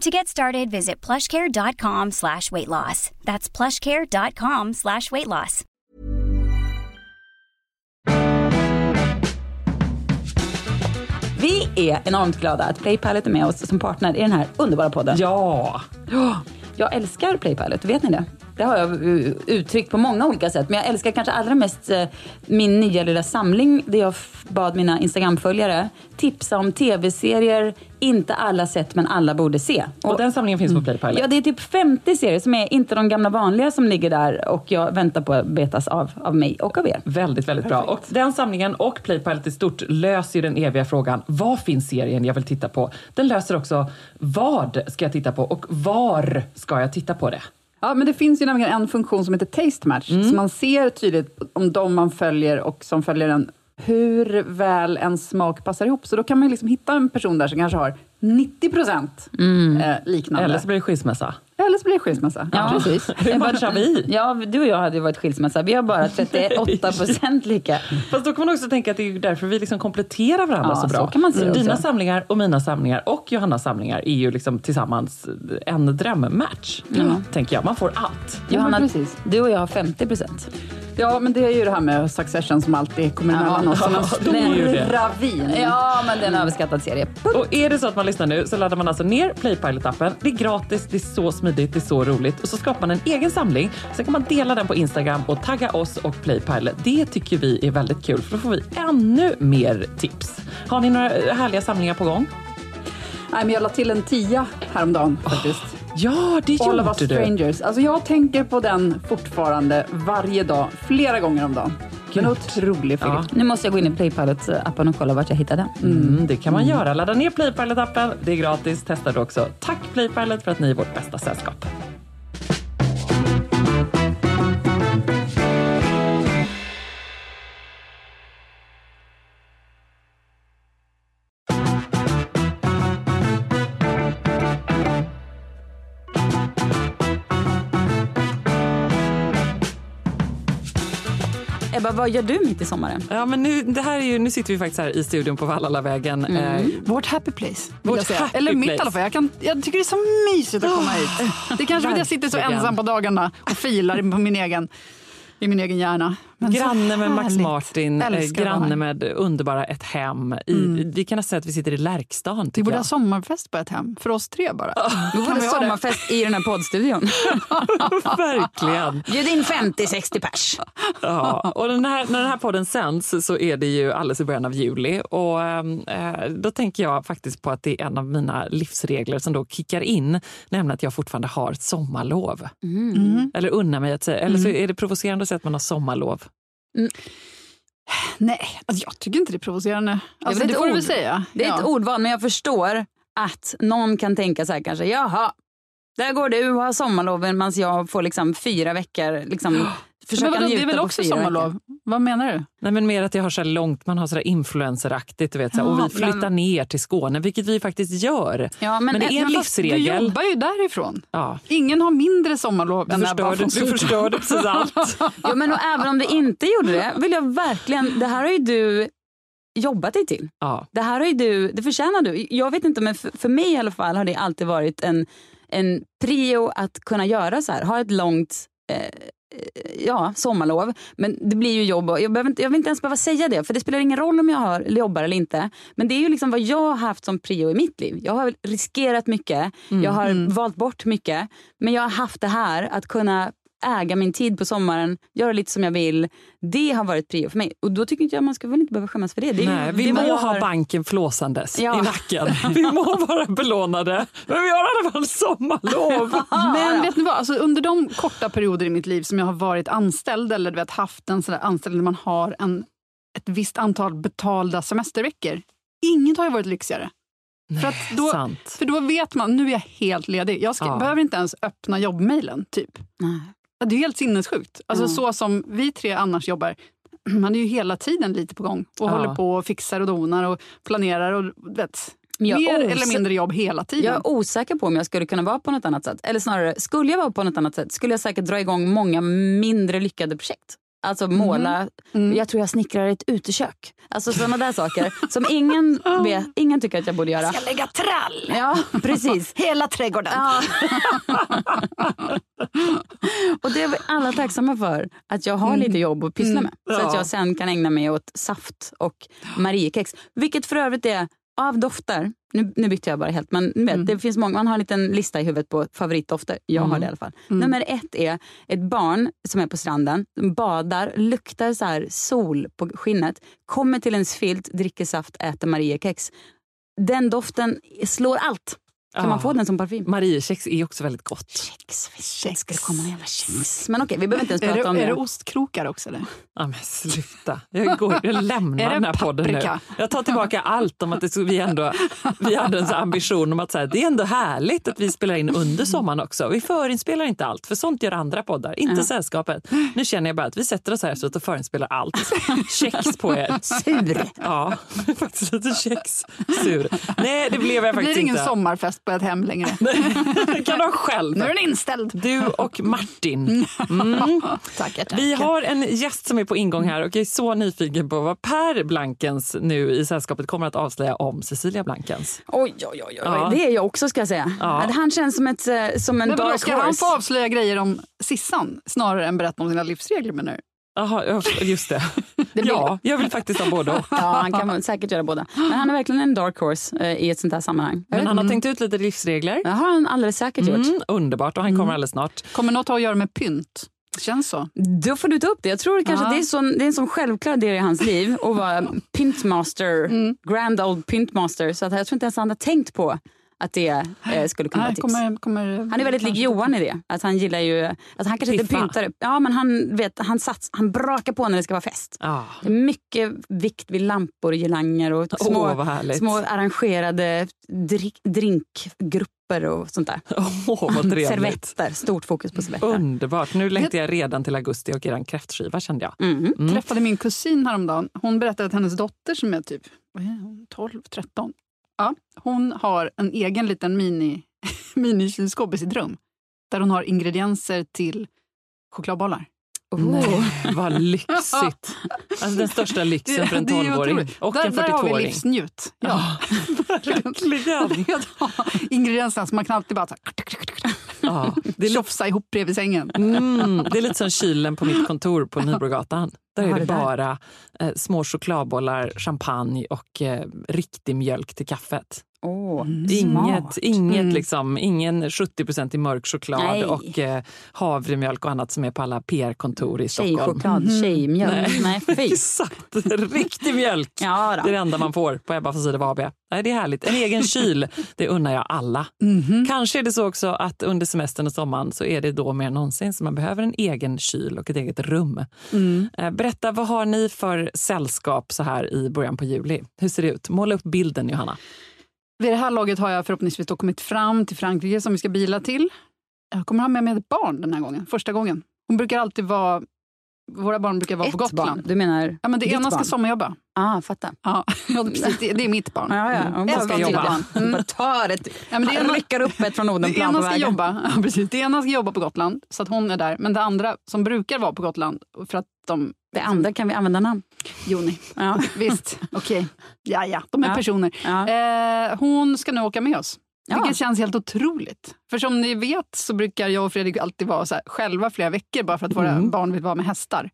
To get started, visit plushcare.com slash weight loss. That's plushcare.com slash weight loss. Vi är enormt glada att Playpilot är med oss som partner i den här underbara podden. Ja! Jag älskar Playpilot, vet ni det? Det har jag uh, uttryckt på många olika sätt. Men jag älskar kanske allra mest uh, min nya lilla samling där jag bad mina Instagram-följare tipsa om tv-serier inte alla sett men alla borde se. Och den samlingen finns på Playpilot. Ja, det är typ 50 serier som är inte de gamla vanliga som ligger där och jag väntar på att betas av, av mig och av er. Väldigt, väldigt bra. Och den samlingen och Playpilot i stort löser ju den eviga frågan, vad finns serien jag vill titta på? Den löser också, vad ska jag titta på och var ska jag titta på det? Ja, men det finns ju nämligen en funktion som heter Taste Match, så man ser tydligt om de man följer och som följer en, hur väl en smak passar ihop. Så då kan man liksom hitta en person där som kanske har 90 procent eh, liknande. Eller så blir det skilsmässa. Eller så blir det skilsmässa. Ja. Precis. Hur matchar vi? Ja, du och jag hade ju varit skilsmässa. Vi har bara 38 procent lika. Fast då kan man också tänka att det är därför vi liksom kompletterar varandra Ja, så bra. så kan man se också. Dina samlingar och mina samlingar och Johannas samlingar är ju liksom tillsammans en drömmatch. Tänker jag. Man får allt. Johanna, precis. du och jag har 50 procent. Ja, men det är ju det här med Succession som alltid kommer emellan oss. Som en stor ravin. Ja, men det är en överskattad serie. Och är det så att man lyssnar nu så laddar man alltså ner Playpilot-appen. Det är gratis, det är så smidigt, det är så roligt. Och så skapar man en egen samling. Sen kan man dela den på Instagram och tagga oss och Playpilot. Det tycker vi är väldigt kul för då får vi ännu mer tips. Har ni några härliga samlingar på gång? Nej, men jag la till en tia häromdagen faktiskt. Ja, det All of gjorde us du. strangers. Alltså jag tänker på den fortfarande varje dag, flera gånger om dagen. En otrolig film. Ja. Nu måste jag gå in i Playpilot-appen och kolla vart jag hittade den. Mm, det kan man göra. Ladda ner Playpilot-appen. Det är gratis. Testa det också. Tack Playpilot för att ni är vårt bästa sällskap. Ebba, vad gör du mitt i sommaren? Ja, men nu, det här är ju, nu sitter vi faktiskt här i studion på Vallalavägen. Eh, Vårt happy place. Vårt happy Eller mitt i alla fall. Jag, kan, jag tycker det är så mysigt att komma hit. Det är kanske för att jag sitter så ensam på dagarna och filar på min egen, i min egen hjärna. Men Granne med Max. Martin, eh, Älskar granne med underbara Ett hem. I, Vi kan nästan säga att vi sitter i Lärkstan. Vi borde jag. ha sommarfest på ett hem, för oss tre bara. Vi borde ha sommarfest i den här poddstudion. Verkligen. Bjud in 50-60 pers. Ja. Och den här, när den här podden sänds så är det ju alldeles i början av juli. Och eh, Då tänker jag faktiskt på att det är en av mina livsregler som då kickar in, nämligen att jag fortfarande har sommarlov. Eller unnar mig att säga. Eller så är det provocerande att säga att man har sommarlov. Nej, alltså jag tycker inte det är provocerande. Alltså, det du väl säga. Det är ett ordval, men jag förstår att någon kan tänka så här kanske, jaha, Där går du och har sommarlov medan jag får liksom fyra veckor liksom, försöka Men vadå, njuta det är väl också sommarlov? veckor. Vad menar du? Nej, men mer att jag har så här långt, man har så där influenceraktigt, du vet, så här, och Ja, vi flyttar men- ner till Skåne, vilket vi faktiskt gör. Ja, men, det är en Men fast Du livsregel. jobbar ju därifrån. Ja. Ingen har mindre sommarlov Du än förstörde, du förstörde precis allt. Jo, men och även om det inte gjorde det vill jag verkligen, det här har ju du jobbat dig till. Ja. Det här har ju du, det förtjänar du. Jag vet inte men för, för mig i alla fall har det alltid varit en, en prio att kunna göra så här. Ha ett långt eh, ja, sommarlov. Men det blir ju jobb. Jag, behöver inte, jag vill inte ens behöva säga det för det spelar ingen roll om jag har, jobbar eller inte. Men det är ju liksom vad jag har haft som prio i mitt liv. Jag har riskerat mycket. Jag har valt bort mycket. Men jag har haft det här att kunna äga min tid på sommaren, göra lite som jag vill. Det har varit prio för mig. Och då tycker inte jag man ska väl inte behöva skämmas för det. det är, ju- Nej, det vi vad må ha banken flåsandes Ja. i nacken. Vi må vara belånade, men vi har i alla fall sommarlov. Men vet ni vad, alltså, under de korta perioder i mitt liv som jag har varit anställd eller du vet, haft en sån där anställning där man har en, ett visst antal betalda semesterveckor. Inget har ju varit lyxigare. För, att då, sant. för då vet man, nu är jag helt ledig. Jag ska, Ja. behöver inte ens öppna jobbmailen. Typ. Nej. Det är helt sinnessjukt. Alltså, Mm. Så som vi tre annars jobbar. Man är ju hela tiden lite på gång och Ja. håller på och fixar och donar och planerar. och vet, Mer eller mindre jobb hela tiden. Jag är osäker på om jag skulle kunna vara på något annat sätt. Eller snarare, skulle jag vara på något annat sätt skulle jag säkert dra igång många mindre lyckade projekt. Alltså måla, Mm. jag tror jag snickrar ett utekök. Alltså sådana där saker som ingen, vet, ingen tycker att jag borde göra. lägga trall! Ja, precis. Hela trädgården. Ja. och det är vi alla tacksamma för, att jag har lite jobb att pyssla med. Så att Ja. jag sen kan ägna mig åt saft och Mariekex. Vilket för övrigt är av dofter, nu, nu bytte jag bara helt, men ni vet, det finns många, man har en liten lista i huvudet på favoritdofter. Jag har det i alla fall. Nummer ett är ett barn som är på stranden, badar, luktar så här sol på skinnet, kommer till ens filt, dricker saft, äter Mariekex. Den doften slår allt. Kan Ja. man få den som parfym? Mariekex är också väldigt gott. Kex, visst. Det skulle komma jävla kex. Men okej, vi behöver inte ens Är prata det, om är det det. ostkrokar också? Eller? Ja, men sluta. Jag, går, jag lämnar det den här podden nu. Jag tar tillbaka allt om att det, så- vi, ändå, vi hade en sån ambition om att säga, det är ändå härligt att vi spelar in under sommaren också. Vi förinspelar inte allt, för sånt gör andra poddar, inte sällskapet. Nu känner jag bara att vi sätter oss här efteråt och förinspelar allt. Kex på er. Sur. Ja, faktiskt lite kex. Sur. Nej, det blev jag Det faktiskt blir ingen inte. sommarfest på ett hem längre. Det kan du ha själv. Nu är den inställd. Du och Martin. Mm. Tackar, tackar. Vi har en gäst som är på ingång här och jag är så nyfiken på vad Per Blankens nu i sällskapet kommer att avslöja om Cecilia Blankens. Oj, oj, oj. oj. Ja. Det är jag också ska jag säga. Ja. Han känns som, ett, eh, som en Men dark ska han horse. få avslöja grejer om Sissan snarare än berätta om sina livsregler menar du? Jaha, ja, just det. blir- ja, jag vill faktiskt ha både och. Ja, han kan säkert göra båda. Men han är verkligen en dark horse eh, i ett sånt här sammanhang. Men han har tänkt ut lite livsregler. Det har han alldeles säkert gjort. Mm, underbart och han kommer alldeles snart. Kommer något ha att göra med pynt? Det känns så. Då får du ta upp det. Jag tror kanske Ja. att det, är sån, det är en sån självklar del i hans liv att vara pintmaster, Mm. grand old pintmaster. Så att jag tror inte ens han har tänkt på att det eh, skulle kunna vara tips. Kommer, kommer, han är väldigt lik Johan i det. Att han gillar ju... Att han kanske inte pyntar. Ja, men han, vet, han, sats, han brakar på när det ska vara fest. Ah. Det är mycket vikt vid lampor, girlanger och små, oh, små arrangerade drink, drinkgrupper och sånt där. Oh, servetter, stort fokus på servetter. Underbart! Nu längtar jag redan till augusti och er kräftskiva kände jag. Mm. Mm. träffade min kusin häromdagen. Hon berättade att hennes dotter som är typ 12-13 ja, hon har en egen liten mini, minikylskåp i sitt rum. Där hon har ingredienser till chokladbollar. Oh. Nej, vad lyxigt. Alltså den största lyxen för en Det är ju 12-åring otroligt. och där, en Där har vi 42-åring. livsnjut. Ja. Verkligen. Ingredienserna som man kan alltid bara så här, Ja, det, tjofsa ihop bredvid sängen. mm, det är lite som kylen på mitt kontor på Nybrogatan. Där är det bara eh, små chokladbollar, champagne och eh, riktig mjölk till kaffet. Åh, Inget, smart. inget Mm. liksom, ingen 70% i mörk choklad Nej. och eh, havremjölk och annat som är på alla PR-kontor i Stockholm. Tjejchoklad, tjejmjölk. Nej, fy. Exakt, riktig mjölk. Ja, Det är det enda man får på Ebba von Sydow AB. Nej, det är härligt. En egen kyl, det unnar jag alla. Kanske är det så också att under semestern och sommaren så är det då mer än någonsin som man behöver en egen kyl och ett eget rum. Eh, Berätta, vad har ni för sällskap så här i början på juli? Hur ser det ut? Måla upp bilden, Johanna. Vid det här laget har jag förhoppningsvis då kommit fram till Frankrike som vi ska bila till. Jag kommer ha med mig ett barn den här gången, första gången. Hon brukar alltid vara, våra barn brukar vara Ett på Gotland. barn? Du menar Ja, men det ena ska sommarjobba. Ah, fatta. Ja, precis, det, det är mitt barn. Ja, ja. Hon bara ska ska jobba. Mm. Bara tar ett, Ja, men det ena- rycker upp ett från Odenplan på ska vägen. jobba, ja, precis. det ena ska jobba på Gotland, så att hon är där. Men det andra, som brukar vara på Gotland, för att de... Det andra kan vi använda namn. Joni. Ja. Visst, okej. Ja, ja, de är Ja. personer. Ja. Eh, hon ska nu åka med oss. Ja. Vilket känns helt otroligt. För som ni vet så brukar jag och Fredrik alltid vara så här, själva flera veckor bara för att våra Mm. barn vill vara med hästar.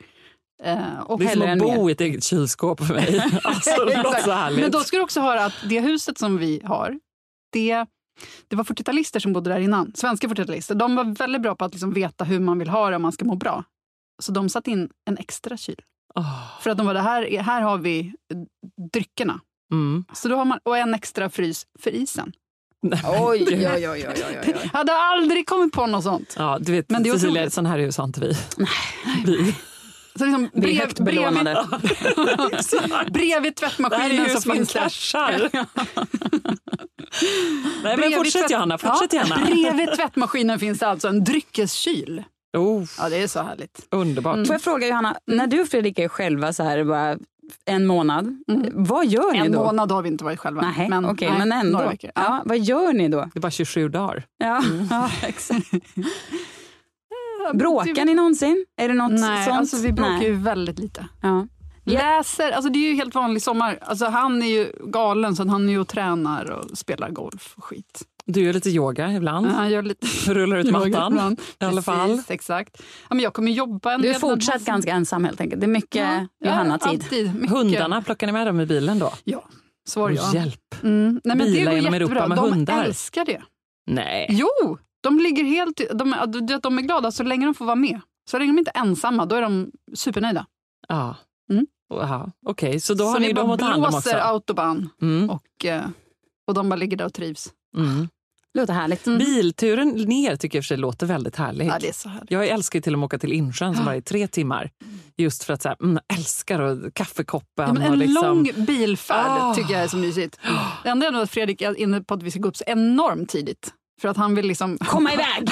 Eh, och Det är som att bo i ett eget kylskåp för mig. Alltså, det låter så härligt. Men då ska du också höra att det huset som vi har, det, det var 40-talister som bodde där innan. Svenska 40-talister. De var väldigt bra på att liksom veta hur man vill ha det om man ska må bra. Så de satte in en extra kyl. Åh, För att de var det här, är- här har vi dryckerna. mm. Så då har man, och en extra frys för isen. Nej, Oj, oj, oj, oj, oj, oj. Jag hade aldrig kommit på något sånt. Ja, du vet, Men det är Cecilia, otroligt. sån här hus har inte vi. vi. Så liksom Vi är högt belånade. Bredvid, tvättmaskinen så finns det... cashar. Nej, men fortsätt tvätt- Johanna, fortsätt ja, gärna. Bredvid tvättmaskinen finns det alltså en dryckeskyl. Oh, Ja, det är så härligt. underbart. Får jag fråga Johanna, när du och Fredrik är själva så här bara en månad, vad gör ni En då? månad har vi inte varit själva. Nej, men, okej, nej, men ändå. Några veckor. Ja. Ja. vad gör ni då? Det är bara 27 dagar. Ja, ja exakt. Bråkar ni någonsin? Är det något Nej, sånt? alltså vi bråkar Nej. ju väldigt lite. Ja. Läser, alltså det är ju helt vanlig sommar. Alltså han är ju galen så han är ju och tränar och spelar golf och skit. Du gör lite yoga ibland. Han gör lite Rullar ut mattan ibland. i alla Precis, fall. Exakt. Ja, men jag kommer jobba en Du är del. fortsatt ganska ensam helt enkelt. Det är mycket Ja, Johanna-tid. Mycket. Hundarna, plockar ni med dem i bilen då? Ja, svar Åh, ja. Hjälp. Mm. Nej, men det Bila genom. Europa med de hundar. älskar det. Nej. Jo, de ligger helt... De, de är glada så länge de får vara med. Så länge de inte är ensamma, då är de supernöjda. Ja. Mm. Okej, så då så har ni bara dem att ta hand om blåser också? autobahn Mm. och, eh, och de bara ligger där och trivs. Mm. Låter härligt. Bilturen ner tycker jag för sig låter väldigt härlig. Ja, det är så härligt. Jag älskar ju till och med att åka till Insjön som bara är tre timmar. Just för att så här, mm, älskar och kaffekoppen. Ja, men en och liksom, lång bilfärd Ah. tycker jag är så mysigt. Det enda är nog att Fredrik är inne på att vi ska gå upp så enormt tidigt. För att han vill liksom... Komma iväg!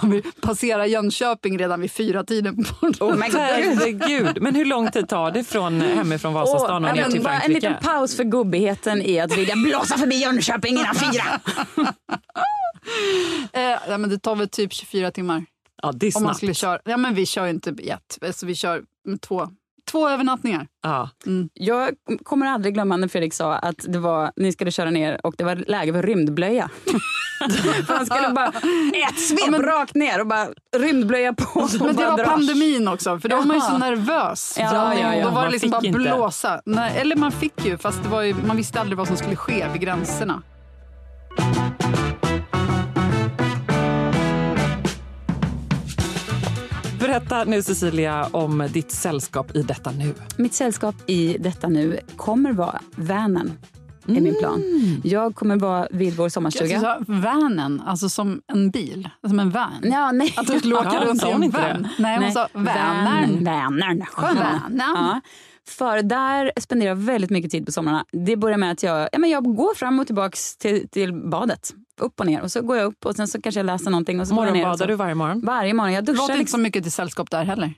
han vill passera Jönköping redan vid fyra tiden på Oh my God. Herregud, men hur lång tid tar det från hemifrån Vasastan och Åh, ner men till bara en Frankrike? liten paus för gubbigheten i att vilja blåsa förbi Jönköping innan fyra. Eh, ja, men det tar väl typ 24 timmar. Ja, det är Om man snabbt. skulle köra. Ja, men vi kör ju inte i ett. Alltså, vi kör två, två övernattningar. Ja. Jag kommer aldrig glömma när Fredrik sa att det var, ni skulle köra ner och det var läge för rymdblöja. för han skulle bara ett svep rakt ner och bara rymdblöja på. Men det var pandemin också, för då var man ju så nervös. Ja, ja, ja. Då var det liksom bara inte. blåsa. Nej, eller man fick ju, fast det var ju, man visste aldrig vad som skulle ske vid gränserna. Berätta nu Cecilia om ditt sällskap i detta nu. Mitt sällskap i detta nu kommer vara Vänern. Är min plan. Jag kommer vara vid vår sommarstuga. sa vanen, alltså som en bil. Som en van. Ja, nej. Att du skulle åka Ja, runt i en van. Nej, hon sa Vänern. Vänern. Skön. Ja. För där spenderar jag väldigt mycket tid på somrarna. Det börjar med att jag, ja, men jag går fram och tillbaka till, till badet. Upp och ner. Och så går jag upp och sen så kanske jag läser någonting. Och så Morgonbadar du varje morgon? Varje morgon. Jag duschar låter inte så mycket till sällskap där heller.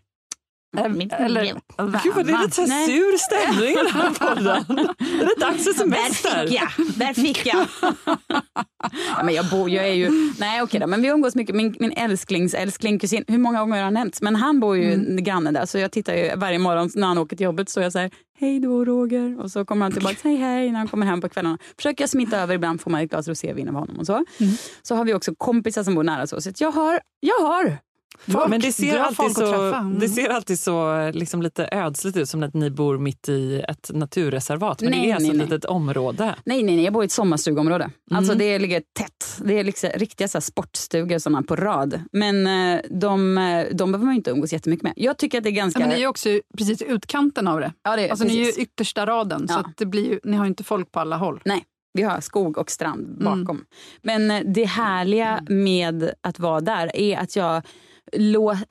Mitt Eller liv. Gud vad det är lite så sur stämning i den här podden. Det är dags för Där semester. fick jag! Där fick jag! ja, men jag bor, jag är ju... Nej okej då, men vi umgås mycket. Min, min älsklingsälskling kusin, hur många gånger har han nämnts? Men han bor ju Mm. granne där så jag tittar ju varje morgon när han åker till jobbet så jag säger hej då Roger och så kommer han tillbaka hej hej när han kommer hem på kvällarna. Försöker jag smitta över, ibland får man ett glas rosévin av honom och så. Mm. Så har vi också kompisar som bor nära så. Så jag har, jag har Folk. Men det ser, alltid så, träffa. Mm. det ser alltid så liksom lite ödsligt ut som att ni bor mitt i ett naturreservat. Men Nej, det är alltså nej, ett litet område. Nej, nej, nej, jag bor i ett sommarstugområde. Alltså Mm. det ligger tätt. Det är liksom riktiga så sportstugor såna på rad. Men eh, de, eh, de behöver man inte umgås jättemycket med. Jag tycker att det är ganska... Ja, men ni är också precis utkanten av det. Ja, det är Alltså, ni är ju yttersta raden, så Ja. att det blir ju, ni har inte folk på alla håll. Nej, vi har skog och strand Mm. bakom. Men eh, det härliga med att vara där är att jag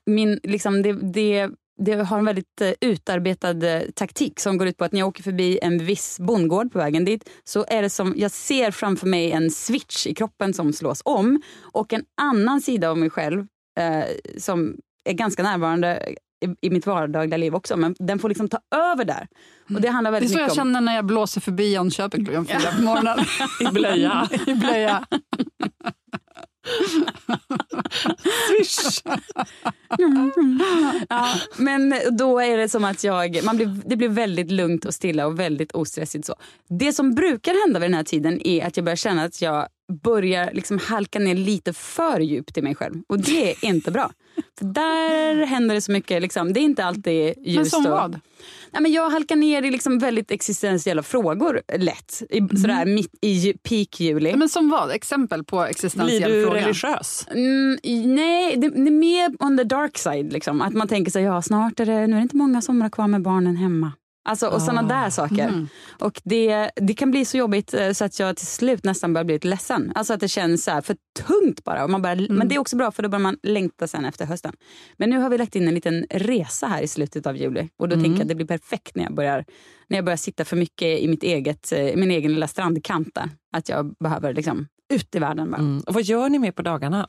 min, liksom det, det det har en väldigt eh, utarbetad eh, taktik som går ut på att när jag åker förbi en viss bondgård på vägen dit så är det som, jag ser framför mig en switch i kroppen som slås om och en annan sida av mig själv eh, som är ganska närvarande i, i mitt vardagliga liv också, men den får liksom ta över där. Och det handlar Det är väldigt så jag om... känner när jag blåser förbi Jönköping klockan fyra på morgonen. I blöja. I blöja. Swish! Ja, men då är det som att jag, man blir, det blir väldigt lugnt och stilla och väldigt ostressigt. Så. Det som brukar hända vid den här tiden är att jag börjar känna att jag börjar liksom halka ner lite för djupt i mig själv. Och det är inte bra. För där händer det så mycket. Liksom. Det är inte alltid ljust. Men som och, vad? Nej, men jag halkar ner i liksom väldigt existentiella frågor lätt. I, Sådär mitt i peak juli. Men som vad? Exempel på Blir existentiell du fråga. religiös? Mm, nej, det, det är mer on the dark side. Liksom. Att man tänker sig, ja snart är det, nu är det inte många somrar kvar med barnen hemma. Alltså, och såna där saker. Och det, det kan bli så jobbigt eh, så att jag till slut nästan börjar bli lite ledsen. Alltså att det känns så för tungt bara. Och man börjar, Men det är också bra för då börjar man längta sen efter hösten. Men nu har vi lagt in en liten resa här i slutet av juli. Och då tänker jag att det blir perfekt när jag börjar, när jag börjar sitta för mycket i mitt eget, eh, min egen lilla strandkant där. Att jag behöver liksom ut i världen bara. Mm. Och vad gör ni mer på dagarna?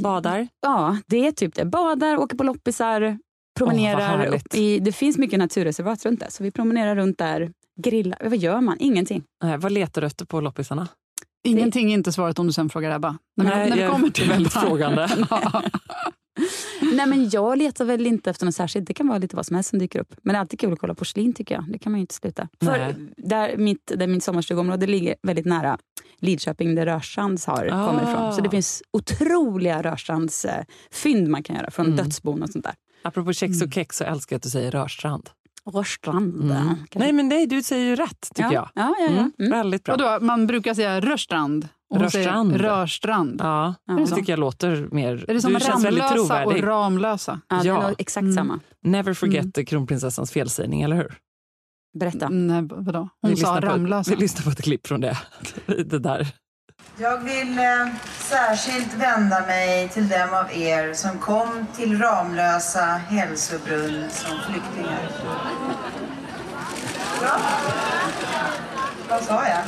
Badar? Ja, det är typ det. Badar, åker på loppisar, promenerar. härligt. upp i, det finns mycket naturreservat runt där, så vi promenerar runt där. Grillar. Vad gör man? Ingenting. Eh, vad letar du efter på loppisarna? Ingenting är inte svaret om du sen frågar Ebba. När vi, Nej, när vi kommer är till väldigt Ebba. frågande. Ja. Nej, men jag letar väl inte efter något särskilt. Det kan vara lite vad som helst som dyker upp. Men det är alltid kul att kolla porslin tycker jag. Det kan man ju inte sluta. För Nej. där mitt, där mitt sommarstugområde ligger väldigt nära Lidköping där Rörstrands har, Ah. kommer ifrån. Så det finns otroliga Rörstrandsfynd man kan göra från Mm. dödsbon och sånt där. Apropå kex och kex så älskar jag att du säger Rörstrand. Rörstrand. Mm. Nej men nej, du säger ju rätt tycker ja. jag. Ja, ja, ja. Mm. Mm. Väldigt bra. Och då, man brukar säga Rörstrand. Rörstrand. Rörstrand. Ja, Ja. det tycker jag låter mer... Är det som du Ramlösa och. Ramlösa? Ja, det Ja. exakt Mm. samma. Never forget kronprinsessans felsägning, eller hur? Berätta. Nej, vadå? Vi Hon sa lyssnar på- Ramlösa. Vi lyssnar på ett klipp från det. det där. Jag vill eh, särskilt vända mig till dem av er som kom till Ramlösa hälsobrunn som flyktingar. Ja. Vad sa jag?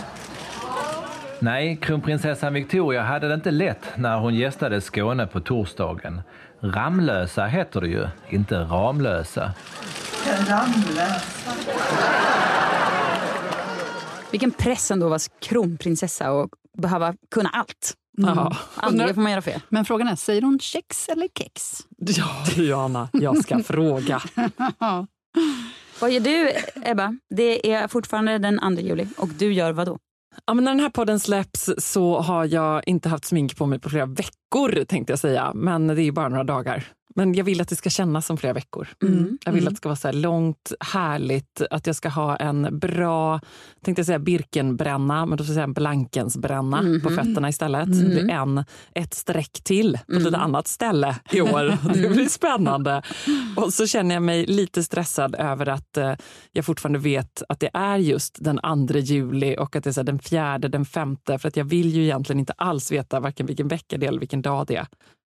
Nej, kronprinsessan Victoria hade det inte lätt när hon gästade Skåne på torsdagen. Ramlösa heter det ju, inte Ramlösa. Ramlösa. Vilken press ändå att vara kronprinsessa och behöva kunna allt. Ja. Aldrig får man göra fel. Men frågan är, säger hon kex eller kex? ja, Johanna, jag ska fråga. Vad gör du, Ebba? Det är fortfarande den 2 juli och du gör vad då? Ja, men när den här podden släpps så har jag inte haft smink på mig på flera veckor tänkte jag säga. Men det är ju bara några dagar. Men jag vill att det ska kännas som flera veckor. Mm. Jag vill att det ska vara så här långt, härligt, att jag ska ha en bra, tänkte jag säga Birkenbränna, men då ska jag säga en Blankensbränna Mhm. på fötterna istället. Det blir en, ett streck till på ett Mm. lite annat ställe i år. Det blir spännande. Och så känner jag mig lite stressad över att eh, jag fortfarande vet att det är just den 2 juli och att det är så här, den fjärde, den femte, för att jag vill ju egentligen inte alls veta varken vilken vecka det är eller vilken dag det är.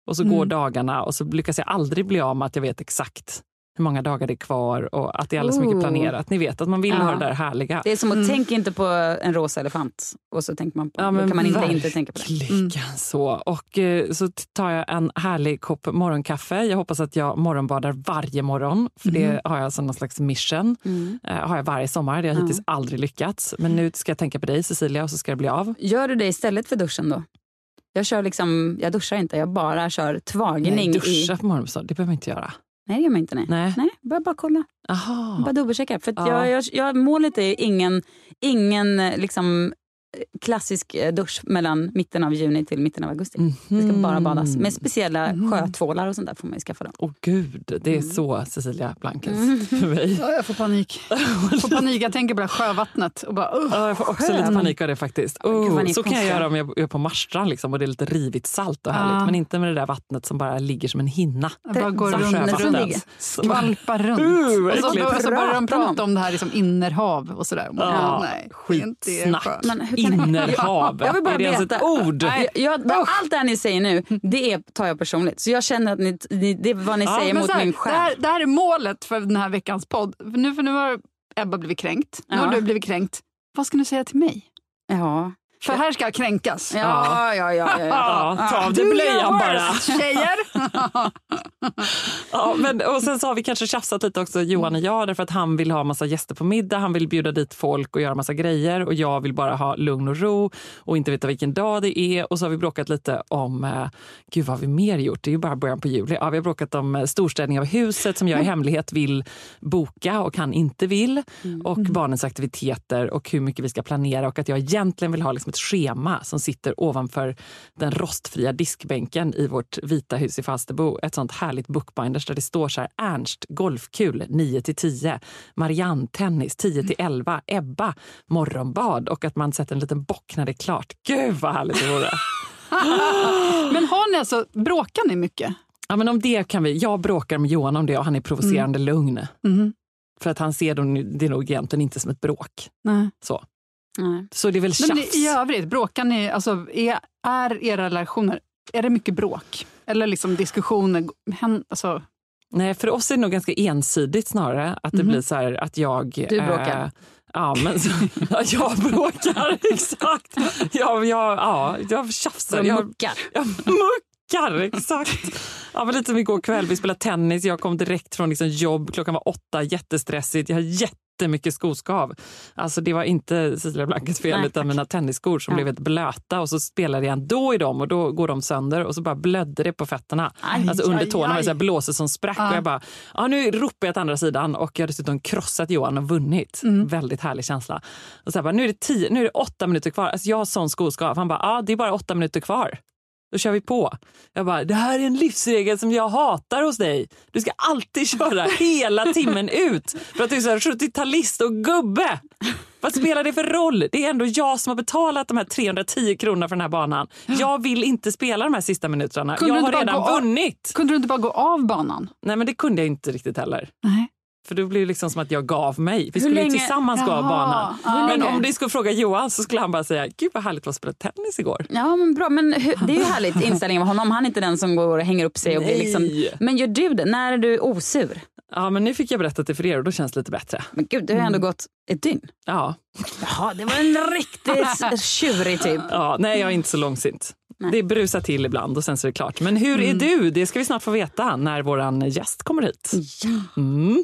Och så går dagarna och så lyckas jag aldrig bli av med att jag vet exakt hur många dagar det är kvar och att det är alldeles för mycket Oh. planerat. Ni vet att man vill Ja. ha det där härliga. Det är som att tänka inte på en rosa elefant och så tänker man på, Ja, men kan man inte inte tänka på det. Verkligen så. Och eh, så tar jag en härlig kopp morgonkaffe. Jag hoppas att jag morgonbadar varje morgon. För det har jag som någon slags mission. Mm. Eh, har jag varje sommar. Det har hittills aldrig lyckats. Men nu ska jag tänka på dig Cecilia och så ska det bli av. Gör du det istället för duschen då? Jag, kör liksom, jag duschar inte, jag bara kör tvagning. Nej, i... duscha på morgonen, det behöver man inte göra. Nej, det gör man inte. Nej. Nej. Nej, bara, bara kolla. Aha. Bara dubbelchecka. För Ja. jag, jag, jag, målet är ingen, ingen liksom, klassisk eh, dusch mellan mitten av juni till mitten av augusti. Det ska bara badas. Med speciella sjötvålar och sånt där får man ju skaffa dem. Åh gud, det är Mm. så Cecilia Blankens för mig. Ja, jag får panik. Jag får panik. Jag tänker på det här sjövattnet och bara... Uh. Ja, jag får också Sjö. lite panik av det faktiskt. gud, Oh, är så kan jag göra om jag är på Marstrand liksom, och det är lite rivigt salt och härligt. Ja. Men inte med det där vattnet som bara ligger som en hinna. Jag bara går runt, skvalpar runt. Uh, och så, och så börjar de Pratar prata om det här liksom innerhav och sådär. Ja, nej, är inte Innerhav. Jag vill bara är det ens veta. ett ord? Jag, jag, allt det här ni säger nu, det är, tar jag personligt. Så jag känner att ni, ni, det är vad ni Ja, säger mot här, min det, själ. här, det här är målet för den här veckans podd. För nu, för nu har Ebba blivit kränkt. Nu har Ja. du blivit kränkt. Vad ska du säga till mig? Ja. För här ska jag kränkas. Ja, ja, ja. ja, Ja, ta av dig blöjan bara. Tjejer! Ja, men, och sen så har vi kanske tjafsat lite också, Johan och jag, därför att han vill ha massa gäster på middag, han vill bjuda dit folk och göra massa grejer och jag vill bara ha lugn och ro och inte veta vilken dag det är. Och så har vi bråkat lite om, eh, gud vad har vi mer gjort? Det är ju bara början på juli. Ja, vi har bråkat om eh, storstädning av huset som jag i hemlighet vill boka och han inte vill. Och barnens aktiviteter och hur mycket vi ska planera och att jag egentligen vill ha liksom ett schema som sitter ovanför den rostfria diskbänken i vårt vita hus i Falsterbo. Ett sånt härligt bookbinders där det står så här Ernst golfkul 9 till 10, Marianne tennis 10 till 11, Ebba morgonbad och att man sätter en liten bock när det är klart. Gud vad härligt det vore! Men har ni alltså, bråkar ni mycket? Ja, men om det kan vi. Jag bråkar med Johan om det och han är provocerande lugn. Mhm. För att han ser det nog egentligen inte som ett bråk. Nej. Så, Nej. så det är väl Men tjafs. i övrigt, bråkar ni, alltså, är, är era relationer, är det mycket bråk? Eller liksom diskussioner? Alltså, Nej, för oss är det nog ganska ensidigt snarare. Att det Mhm. blir så här att jag... Du bråkar. eh, ja, men så, ja, jag bråkar, exakt. Jag, jag, ja, jag tjafsar. Jag, muckar. jag muckar, exakt. Ja, men lite som igår kväll, vi spelade tennis. Jag kom direkt från liksom jobb, klockan var åtta, jättestressigt. Jag har jättemycket skoskav. Alltså det var inte Cecilia Blankets fel Nej, utan mina tennisskor som Ja. blev helt blöta och så spelade jag ändå i dem och då går de sönder och så bara blödde det på fötterna. Aj, alltså under aj, tårna var det aj. blåser som sprack Ja. och jag bara, ja nu ropar jag till andra sidan och jag har dessutom krossat Johan och vunnit. Mm. Väldigt härlig känsla. Och så här bara, nu är det tio, nu är det åtta minuter kvar. Alltså jag har sån skoskav. Han bara, ja det är bara åtta minuter kvar. Då kör vi på. Jag bara, det här är en livsregel som jag hatar hos dig. Du ska alltid köra hela timmen ut för att du är så här 70-talist och gubbe. Vad spelar det för roll? Det är ändå jag som har betalat de här 310 kronorna för den här banan. Jag vill inte spela de här sista minuterna. Kunde jag har redan vunnit. kunde du inte bara gå av banan? Nej, men det kunde jag inte riktigt heller. Nej. För det blev liksom som att jag gav mig. Vi skulle ju tillsammans gå av Jaha. banan. Hur Men om du skulle fråga Johan så skulle han bara säga, gud vad härligt att spela tennis igår. Ja, men bra. Men hur, det är ju härligt inställning av honom. Han är inte den som går och hänger upp sig. Och blir liksom, Nej. men gör du det? När är du osur? Ja, men nu fick jag berättat det för er och då känns det lite bättre. Men gud, det har ju ändå gått ett dygn. Ja, Jaha, det var en riktigt tjurig typ. ja nej jag är inte så långsint. Det brusar till ibland och sen så är det klart. Men hur är du? Det ska vi snart få veta när våran gäst kommer hit. Mm.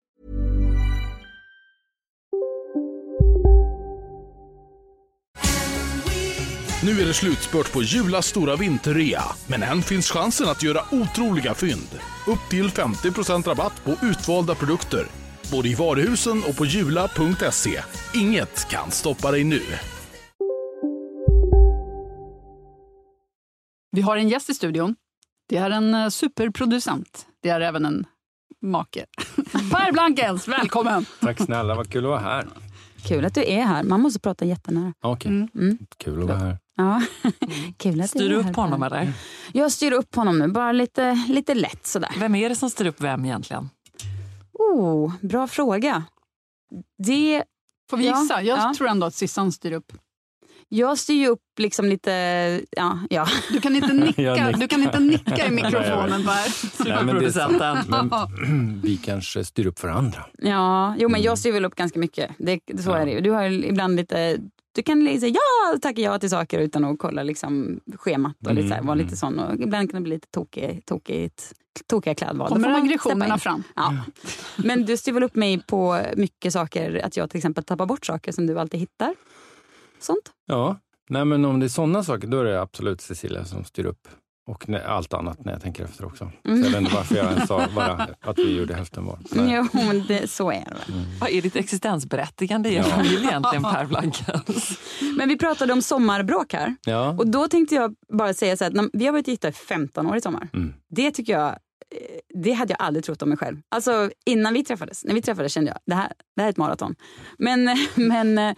Nu är det slutspurt på Julas stora vinterrea, men än finns chansen att göra otroliga fynd. Upp till 50% rabatt på utvalda produkter, både i varuhusen och på jula.se. Inget kan stoppa dig nu. Vi har en gäst i studion. Det är en eh, superproducent. Det är även en make. Per Blankens, välkommen! Tack snälla, vad kul att vara här. Kul att du är här. Man måste prata jättenära. Okej, Mm. kul att vara här. Ja. Kul att Styr du upp här, honom eller? Jag styr upp honom nu, bara lite, lite lätt sådär. Vem är det som styr upp vem egentligen? Oh, bra fråga. Det... Får vi Ja, gissa? Jag ja. tror ändå att Sissan styr upp. Jag styr ju upp liksom lite... Ja, ja. Du kan inte nicka, du kan inte nicka i mikrofonen Per. Superproducenten. Vi kanske styr upp för andra. ja jo, men jag styr väl upp ganska mycket. Det, så är det ju. Du har ibland lite... Du kan liksom, ja, tacka ja till saker utan att kolla liksom, schemat och lite, så här, vara lite sån. Och ibland kan det bli lite tokig, tokigt, tokiga klädval. Kommer aggressionerna fram? Ja. Men du styr väl upp mig på mycket saker, att jag till exempel tappar bort saker som du alltid hittar. Sånt. Ja, nej men om det är sådana saker, då är det absolut Cecilia som styr upp. Och när, allt annat när jag tänker efter också. Så jag vet inte varför jag ens sa bara att vi gjorde hälften var. Nej. Jo, men det, så är det väl. Vad är ditt existensberättigande i er Ja. familj egentligen, Per Blankens? Men vi pratade om sommarbråk här. Ja. Och då tänkte jag bara säga så här, vi har varit gifta i 15 år i sommar. Mm. Det tycker jag, det hade jag aldrig trott om mig själv. Alltså innan vi träffades, när vi träffades kände jag, det här, det här är ett maraton. Men, men eh,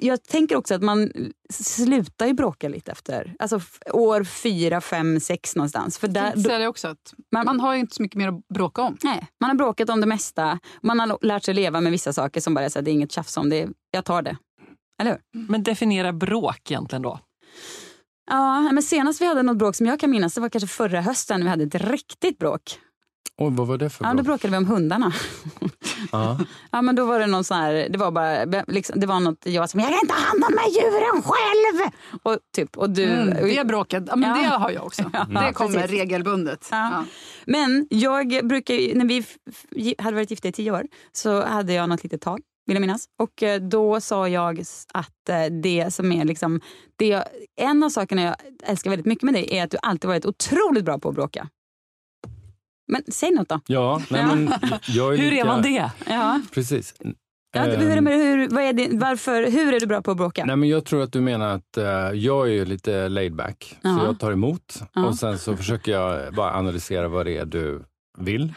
jag tänker också att man slutar ju bråka lite efter, alltså år fyra, fem, sex någonstans. För Jag där, säga det också, att man har ju inte så mycket mer att bråka om. Nej, man har bråkat om det mesta. Man har lärt sig leva med vissa saker som bara är så här, det är inget tjafs om. Det, jag tar det. Eller hur? Men definiera bråk egentligen då. Ja, men senast vi hade något bråk som jag kan minnas, det var kanske förra hösten vi hade ett riktigt bråk. Oj, vad var det för Ja, då bråk? bråkade vi om hundarna. Ja. Ja, men då var det någon sån här, det var bara, liksom, det var något, jag som, jag kan inte ha hand om de här djuren själv! Och, typ, och du, Mm, det bråket, ja, men Ja. det har jag också. Ja, det kommer precis. regelbundet. Ja. Ja. Men jag brukar, när vi hade varit gifta i tio år så hade jag något litet tal, vill jag minnas. Och eh, då sa jag att eh, det som är liksom, det jag, en av sakerna jag älskar väldigt mycket med dig är att du alltid varit otroligt bra på att bråka. Men säg något då. Ja, nej, men jag är Hur lika, är man det? Ja. Precis. Ja, hur, hur, vad är det, varför, hur är du bra på att bråka? Nej, men jag tror att du menar att eh, jag är ju lite laid back. Ja. Så jag tar emot Ja. och sen så försöker jag bara analysera vad det är du vill.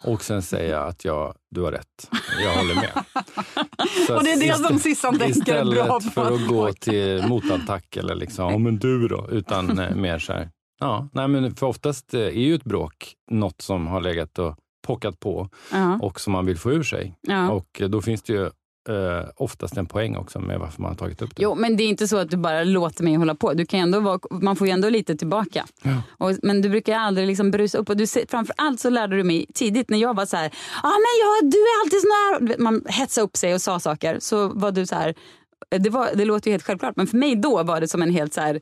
Och sen säga att jag, du har rätt. Jag håller med. Så Och det är det som Sissan tänker är bra Istället för att gå till motattack eller liksom, ja men du då? Utan eh, mer så här, ja, nej men för oftast eh, är ju ett bråk något som har legat och pockat på Ja. och som man vill få ur sig. Ja. Och eh, då finns det ju eh, oftast en poäng också med varför man har tagit upp det. Jo, men det är inte så att du bara låter mig hålla på. Du kan ändå vara, man får ju ändå lite tillbaka. Och, men du brukar aldrig liksom brusa upp. Och du, ser- framför allt så lärde du mig tidigt när jag var så här, ah, men jag, du är alltid sån här. Man hetsade upp sig och sa saker. Så var du så här, det, var, det låter ju helt självklart, men för mig då var det som en helt så här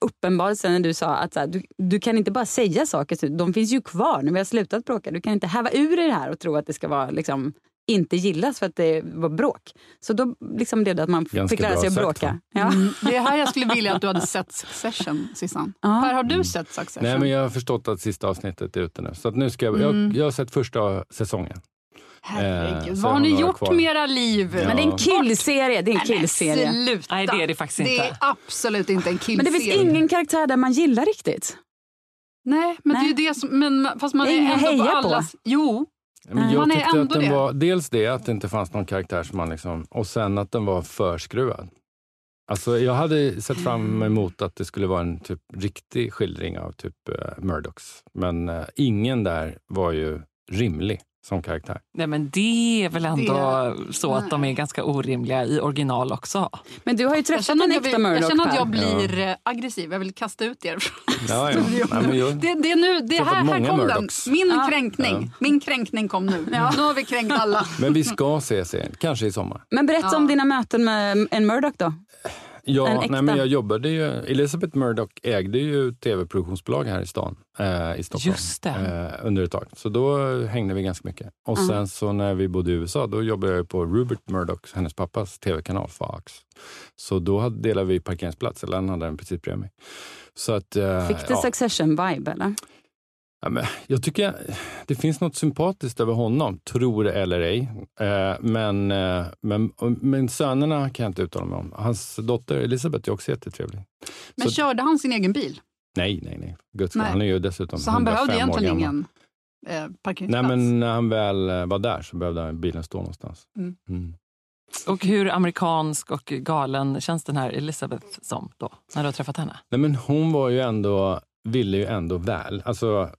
uppenbarelse när du sa att här, du, du kan inte bara säga saker, de finns ju kvar när vi har slutat bråka. Du kan inte häva ur dig det här och tro att det ska vara liksom, inte gillas för att det var bråk. Så då liksom blev det att man Ganska fick lära sig att sagt, bråka. Ja. Mm. Det är här jag skulle vilja att du hade sett Succession, Sissan. Per, har du sett Succession? Nej, men jag har förstått att sista avsnittet är ute nu. Så att nu ska jag, Mm. jag, jag har sett första säsongen. Herregud, Eh, vad har ni gjort kvar. med era liv? Ja. Men det är en killserie. Det är en killserie. Sluta. Nej, det är det faktiskt Det inte. är absolut inte en killserie. Men det finns ingen karaktär där man gillar riktigt. Nej, men Nej. det är ju det som... Men, fast man Det är är ändå på heja på. Jo, Men jag Man är tyckte att den det. var, dels det, att det inte fanns någon karaktär som man liksom, och sen att den var förskruvad. Alltså jag hade sett fram emot att det skulle vara en typ riktig skildring av typ uh, Murdochs. Men eh, ingen där var ju rimlig som karaktär. Nej, men det är väl ändå så att de är ganska orimliga i original också. Men du har ju träffat en äkta vill, jag Murdoch känner att jag blir eh, aggressiv. Jag vill kasta ut er från Ja, ja. studion. Nej, jag- Det, det, är nu, det här, här kom den. Murdochs. Min Ja. kränkning. Ja. Min kränkning kom nu. Nu har vi kränkt alla. Men vi ska se serien, kanske i sommar. Men berätta Ja. om dina möten med en Murdoch då. Ja, nej, men jag jobbade ju, Elizabeth Murdoch ägde ju tv-produktionsbolag här i stan, eh, i Stockholm, Just det. Eh, under ett tag. Så då hängde vi ganska mycket. Och Ja. sen så när vi bodde i USA, då jobbade jag på Rupert Murdoch, hennes pappas tv-kanal Fox. Så då hade, delade vi parkeringsplats, eller han hade den precis bredvid mig. Så att, eh, Fick du ja. Succession-vibe eller? Ja, men jag tycker det finns något sympatiskt över honom, tror det eller ej. Eh, men, eh, men, men sönerna kan jag inte uttala mig om. Hans dotter Elisabeth är också jättetrevlig. Men Så- körde han sin egen bil? Nej, nej, nej. Guds Nej. Han är ju dessutom Så han behövde 105 år egentligen ingen... eh, Nej, parkeringsplats. men när han väl var där så behövde bilen stå någonstans. Mm. Mm. Och hur amerikansk och galen känns den här Elizabeth som då, när du har träffat henne? Nej, men hon var ju ändå, ville ju ändå väl. Alltså,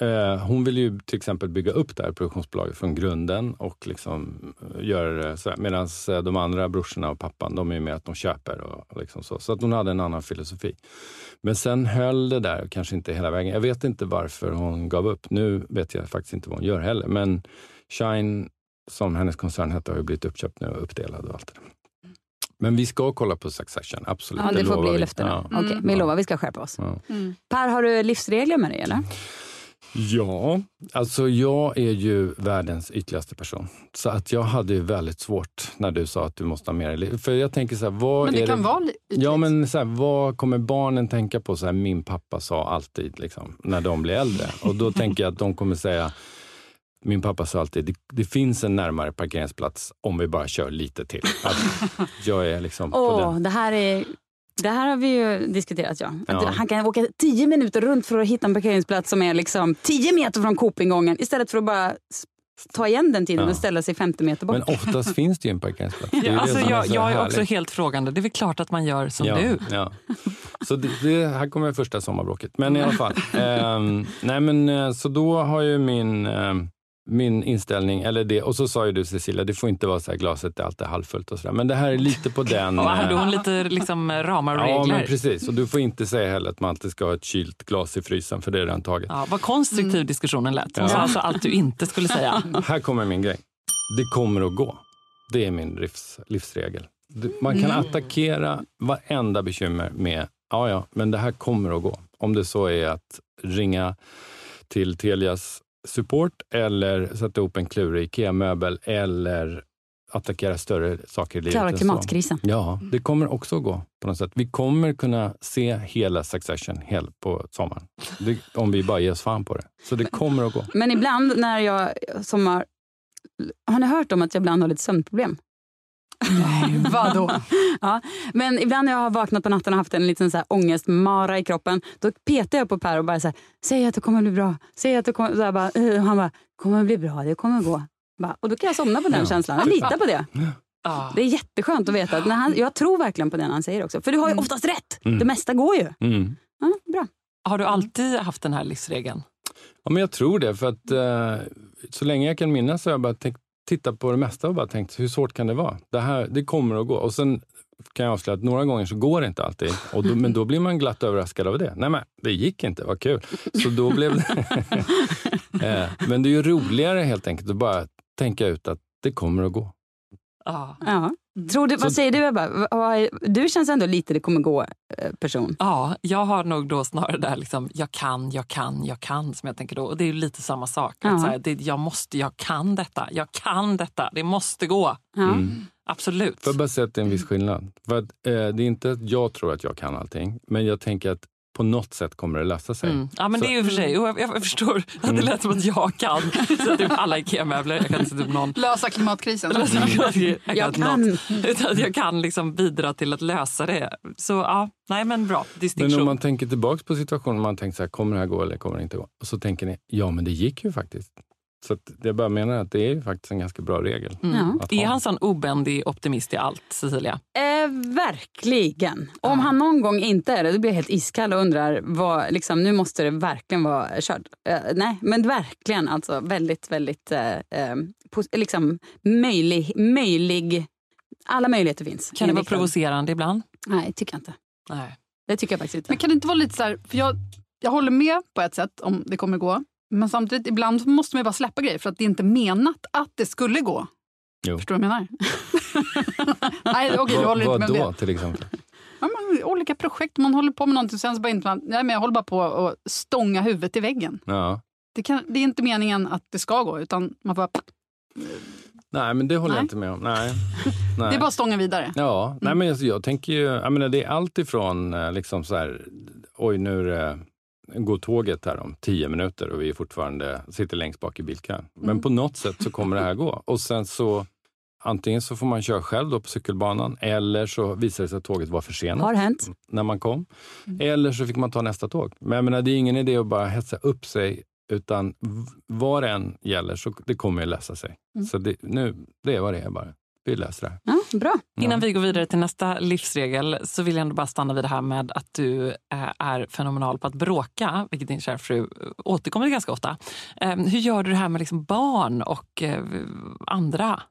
eh, hon ville ju till exempel bygga upp det här produktionsbolaget från grunden och liksom eh, göra det så Medan de andra brorsorna och pappan, de är ju med att de köper och, liksom så. Så att hon hade en annan filosofi. Men sen höll det där, kanske inte hela vägen. Jag vet inte varför hon gav upp. Nu vet jag faktiskt inte vad hon gör heller. Men Shine, som hennes koncern hette, har ju blivit uppköpt nu och uppdelad och allt det där. Men vi ska kolla på Succession, absolut. Ja, det får lovar bli vi. löfte då. Ja. Okej, vi lovar, vi ska skärpa oss. Ja. Per, har du livsregler med dig eller? Ja, alltså jag är ju världens ytligaste person. Så att jag hade ju väldigt svårt när du sa att du måste ha mer. För jag tänker så här, vad Men det är kan vara li- Ja, men så här, vad kommer barnen tänka på? Så här, min pappa sa alltid, liksom, när de blir äldre. Och då tänker jag att de kommer säga, min pappa sa alltid, det, det finns en närmare parkeringsplats om vi bara kör lite till. Att jag är liksom Åh, den. det här är... Det här har vi ju diskuterat, ja. Att Ja. Han kan åka tio minuter runt för att hitta en parkeringsplats som är liksom tio meter från Coop-ingången istället för att bara ta igen den tiden Ja. och ställa sig 50 meter bort. Men oftast finns det ju en parkeringsplats. Är Ja, alltså, jag, så jag är härligt. också helt frågande. Det är väl klart att man gör som ja, du. Ja. Så det, det, här kommer första sommarbråket. Men i alla fall. ehm, nej men, eh, så då har ju min, ehm, min inställning, eller det, och så sa ju du Cecilia, det får inte vara så här glaset är alltid halvfullt och sådär. Men det här är lite på den... Och hade eh, hon lite liksom, ramar och Ja, regler? men precis. Och du får inte säga heller att man alltid ska ha ett kylt glas i frysen, för det är redan taget. Ja, vad konstruktiv diskussionen lät. Hon Ja. sa alltså allt du inte skulle säga. Här kommer min grej. Det kommer att gå. Det är min livs, livsregel. Du- Man kan Mm. attackera varenda bekymmer med, ja ja, men det här kommer att gå. Om det så är att ringa till Telias support eller sätta ihop en klurig IKEA-möbel eller attackera större saker i livet. Klara klimatkrisen. Ja, det kommer också att gå på något sätt. Vi kommer kunna se hela Succession hel på sommaren. Det, om vi bara ger oss fan på det. Så det kommer att gå. Men ibland när jag som har... Har ni hört om att jag ibland har lite sömnproblem? Nej, vadå? ja, men ibland när jag har vaknat på natten och haft en liten så här ångestmara i kroppen, då petar jag på Per och bara så här, säg att det kommer bli bra. Säg att det kommer... Så här bara, "Eh", och han bara, kommer bli bra, det kommer gå. Bara, och då kan jag somna på den Ja. känslan. Jag litar på det. Ja. Det är jätteskönt att veta att när han, jag tror verkligen på det han säger också. För du har ju oftast rätt. Mm. Det mesta går ju. Mm. Ja, bra. Har du alltid haft den här livsregeln? Ja, men jag tror det, för att eh, så länge jag kan minnas så har jag bara tänkt, tittat på det mesta och bara tänkt, hur svårt kan det vara? Det, här, det kommer att gå. Och sen kan jag avslöja att några gånger så går det inte alltid. Och då, men då blir man glatt överraskad av det. Nej men, det gick inte, vad kul. Så då blev det... eh, men det är ju roligare helt enkelt att bara tänka ut att det kommer att gå. Ja. Ja. Tror du, vad säger du Ebba? Du känns ändå lite det kommer gå eh, person. Ja, jag har nog då snarare där liksom, jag kan, jag kan, jag kan som jag tänker då. Och det är ju lite samma sak. Ja. Att så här, det, jag måste, jag kan detta, jag kan detta, det måste gå. Ja. Mm. Absolut. Får jag bara säga att det är en viss skillnad. För att, eh, det är inte att jag tror att jag kan allting, men jag tänker att på något sätt kommer det lösa sig. Mm. Ja, men Så- det är ju för sig, jag, jag förstår att det Mm. lät som att jag kan sätta upp alla IKEA-möbler. Jag kan upp någon Lösa klimatkrisen. Jag Jag kan, kan. något. Utan att jag kan liksom bidra till att lösa det. Så ja, nej men bra Men distinktion. om man tänker tillbaka på situationen, man tänker så här, kommer det här gå eller kommer det inte gå? Och så tänker ni, ja men det gick ju faktiskt. Så att jag bara menar att det är ju faktiskt en ganska bra regel. Mm. Är ha. han sån obändig optimist i allt, Cecilia? Eh, verkligen. Om han någon gång inte är det, då blir jag helt iskall och undrar, vad, liksom, nu måste det verkligen vara kört. Eh, nej, men verkligen alltså väldigt, väldigt eh, eh, liksom, möjlig, möjlig. Alla möjligheter finns. Kan det vara provocerande ibland? Nej, tycker jag inte. Nej. Det tycker jag faktiskt inte. Men kan det inte vara lite så här, för jag, jag håller med på ett sätt om det kommer gå. Men samtidigt, ibland måste man ju bara släppa grejer för att det är inte menat att det skulle gå. Jo. Förstår du vad jag menar? Nej, okej, du håller inte Vad med om då till exempel? Ja, men, olika projekt, man håller på med någonting och sen så bara inte man, nej, men jag håller bara på att stånga huvudet i väggen. Ja. Det, kan, det är inte meningen att det ska gå, utan man får bara, Nej, men det håller Nej. jag inte med om. Nej. Nej. det är bara att stånga vidare. Ja, nej, men alltså, jag tänker ju, jag menar, det är allt ifrån eh, liksom så här, oj nu är det, går tåget här om tio minuter och vi är fortfarande sitter längst bak i bilkön. Men Mm. på något sätt så kommer det här gå. Och sen så antingen så får man köra själv då på cykelbanan eller så visar det sig att tåget var försenat Har hänt. när man kom. Eller så fick man ta nästa tåg. Men jag menar, det är ingen idé att bara hetsa upp sig Utan vad det än gäller så det kommer att lösa sig. Mm. Så det, nu, det är vad det är bara. Vi löser det. Ja, bra. Innan vi går vidare till nästa livsregel så vill jag ändå bara stanna vid det här med att du eh, är fenomenal på att bråka, vilket din kära fru eh, återkommer till ganska ofta. Eh, Hur gör du det här med liksom barn och eh, andra?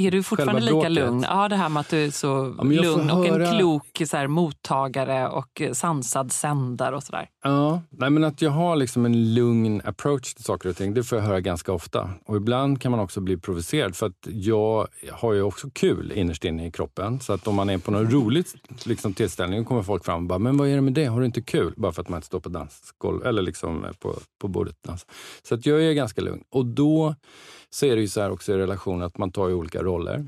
Är du fortfarande lika bråket? lugn? Ja, det här med att du är så Ja, lugn och en höra- klok så här, mottagare och eh, sansad sändare och sådär. Ja, nej men att jag har liksom en lugn approach till saker och ting, det får jag höra ganska ofta. Och ibland kan man också bli provocerad för att jag har ju också kul innerst inne i kroppen. Så att om man är på någon rolig liksom, tillställning kommer folk fram och bara, men vad är det med det? Har du inte kul? Bara för att man inte står på dansgolv eller liksom på, på bordet. Dans. Så att jag är ganska lugn. Och då så är det ju så här också i relationer att man tar ju olika roller.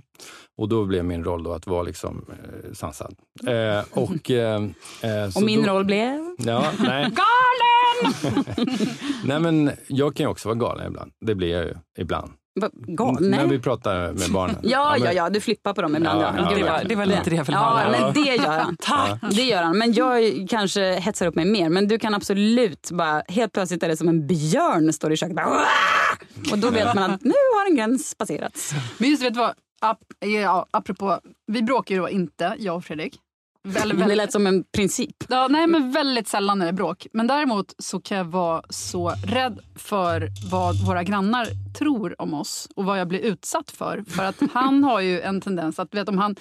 Och då blev min roll då att vara liksom eh, sansad. Eh, och, eh, eh, Och min då, roll blev? Ja, nej. Galen! Nej, men jag kan ju också vara galen ibland. Det blir jag ju ibland. Va, gal? När vi pratar med barnen. Ja, men- ja, ja, du flippar på dem ibland. Ja, Ja, ja. vad- Det var lite det jag ville Ja, höra. men det gör han. Tack. Det gör han. Men jag kanske hetsar upp mig mer. Men du kan absolut bara, helt plötsligt är det som en björn står i köket. Bara, och då vet man att nu har en gräns passerats. Men just vet du vad, Ap ja, apropå, vi bråkar ju då inte, jag och Fredrik. Väl, Det lät som en princip. Ja, nej, men väldigt sällan är det bråk. Men däremot så kan jag vara så rädd för vad våra grannar tror om oss och vad jag blir utsatt för. För att han har ju en tendens att, vet om han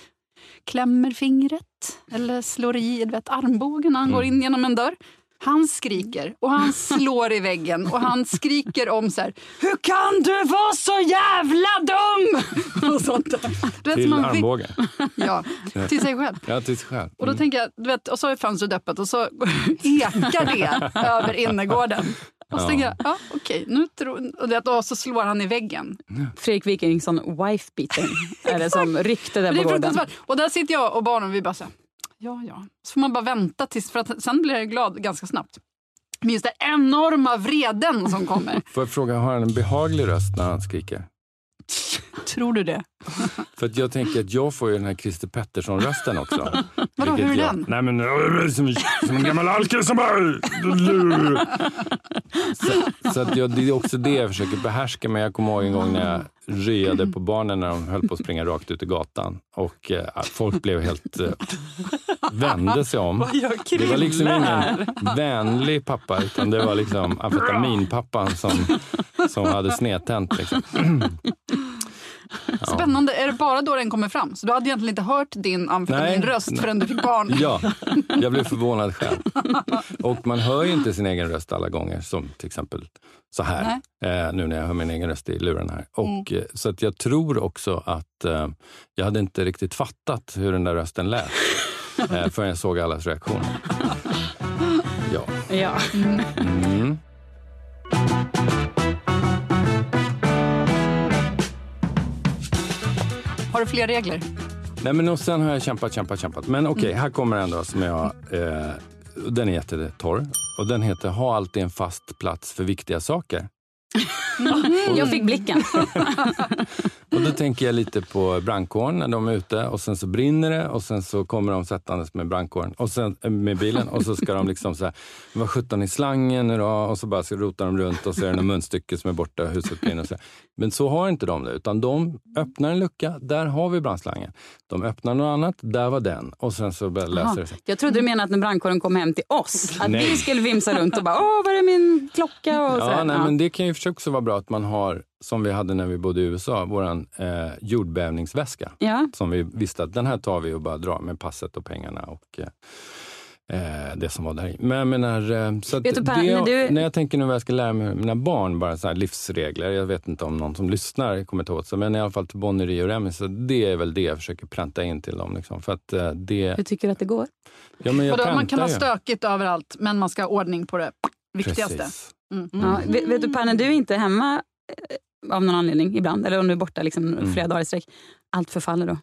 klämmer fingret eller slår i vet, armbågen när han går in genom en dörr. Han skriker och han slår i väggen och han skriker om så här Hur kan du vara så jävla dum? Och sånt där. Du vet, Till man armbågen. Ja, till sig själv. Ja, till sig själv. Och då tänker jag, du vet, och så är fönstret öppet och så ekar det över innergården. Och så Ja. tänker jag, ja okej, nu tror och, det, och så slår han i väggen. Fredrik Wikingsson, wife beating, är det som rykte där på gården. Och där sitter jag och barnen och vi bara så här, ja ja. Så får man bara vänta tills, för att sen blir jag glad ganska snabbt. Men just den enorma vreden som kommer. Får jag fråga, har han en behaglig röst när han skriker? Tror du det? För att jag tänker att jag får ju den här Christer Pettersson-rösten också. Vadå, hur är jag, den? Nej men som, som en gammal alkis som bara... Så, så att jag, det är också det jag försöker behärska. Men jag kommer ihåg en gång när jag ryade på barnen när de höll på att springa rakt ut i gatan. Och eh, folk blev helt... Eh, vände sig om. Det var liksom ingen vänlig pappa utan det var liksom amfetaminpappan som, som hade snedtänt. Liksom. Spännande. Är det bara då den kommer fram? Så du hade egentligen inte hört din amfetaminröst Nej. förrän du fick barn? Ja, jag blev förvånad själv. Och man hör ju inte sin egen röst alla gånger, som till exempel så här, eh, nu när jag hör min egen röst i luren här. Och, eh, Så att jag tror också att eh, jag hade inte riktigt fattat hur den där rösten lät eh, förrän jag såg allas reaktioner. Ja. Ja. Mm. Du fler regler? Nej, men och sen har jag kämpat, kämpat, kämpat. Men okej, här kommer en då som jag... Eh, den är jättetorr. Och den heter Ha alltid en fast plats för viktiga saker. Jag fick blicken. Och då tänker jag lite på brandkåren när de är ute och sen så brinner det och sen så kommer de sättandes med brandkåren och sen eh, med bilen och så ska de liksom så här, vad sjutton i slangen nu då? Och så bara så rotar de runt och så är det något munstycke som är borta, huset brinner och så. Men så har inte de det, utan de öppnar en lucka, där har vi brandslangen. De öppnar något annat, där var den. Och sen så Jaha. det sig. Jag trodde du menade att när brandkåren kom hem till oss, att Nej. vi skulle vimsa runt och bara åh, var är min klocka? Och Ja, sådär. nej, men det kan ju också vara bra att man har, som vi hade när vi bodde i USA, vår eh, jordbävningsväska. Ja. Som vi visste att den här tar vi och bara drar med passet och pengarna och eh, eh, det som var där i. Men jag menar, eh, så att du, Per, det, när du- när jag tänker nu vad jag ska lära mig mina barn, bara så här livsregler. Jag vet inte om någon som lyssnar kommer ta åt sig, men i alla fall till Bonnie och Remi, så det är väl det jag försöker pränta in till dem. Liksom, för att eh, det... Hur tycker du att det går? Ja, men jag Vadå, man kan ha ju. stökigt överallt, men man ska ha ordning på det viktigaste. Precis. Mm. Ja, vet, vet du Per, när du inte är hemma av någon anledning ibland, eller om du är borta liksom, Mm. flera dagar i sträck, allt förfaller då?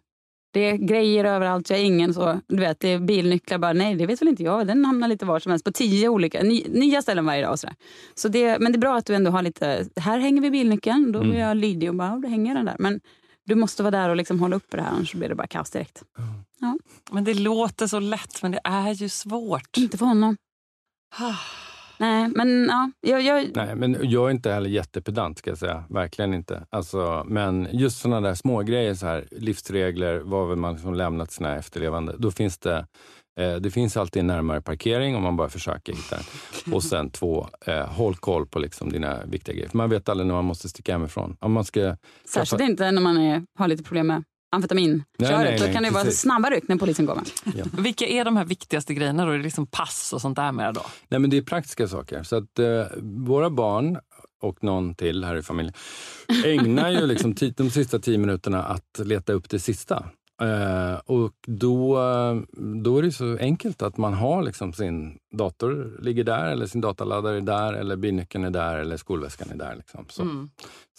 Det är grejer överallt, jag är ingen så, du vet, det är bilnycklar bara, nej det vet väl inte jag, den hamnar lite var som helst på tio olika, ny, nya ställen varje dag. Och sådär. Så det, men det är bra att du ändå har lite, här hänger vi bilnyckeln, då blir Mm. jag lydig och bara, då hänger den där. Men du måste vara där och liksom hålla uppe det här, annars blir det bara kaos direkt. Men det låter så lätt, men det är ju svårt. Inte för honom. Nej, men ja, jag, jag, Nej, men jag är inte heller jättepedant ska jag säga. Verkligen inte. Alltså, men just sådana där små grejer, så här, livsregler, vad man liksom lämna till sina efterlevande? Då finns det eh, det finns alltid en närmare parkering om man bara försöker hitta den. Och sen två, eh, håll koll på liksom dina viktiga grejer. För man vet aldrig när man måste sticka hemifrån. Om man ska särskilt inte när man är, har lite problem med amfetamin. Nej, nej, Då nej, kan det vara snabba ryck när polisen kommer. Vilka är de här viktigaste grejerna då? Är det liksom pass och sånt där med då? Nej, men det är praktiska saker. Så att eh, våra barn och någon till här i familjen ägnar ju liksom de sista tio minuterna att leta upp det sista. Eh, och då, eh, då är det så enkelt att man har liksom sin dator ligger där, eller sin dataladdare är där, eller bilnyckeln är där, eller skolväskan är där. Liksom. Så, Mm.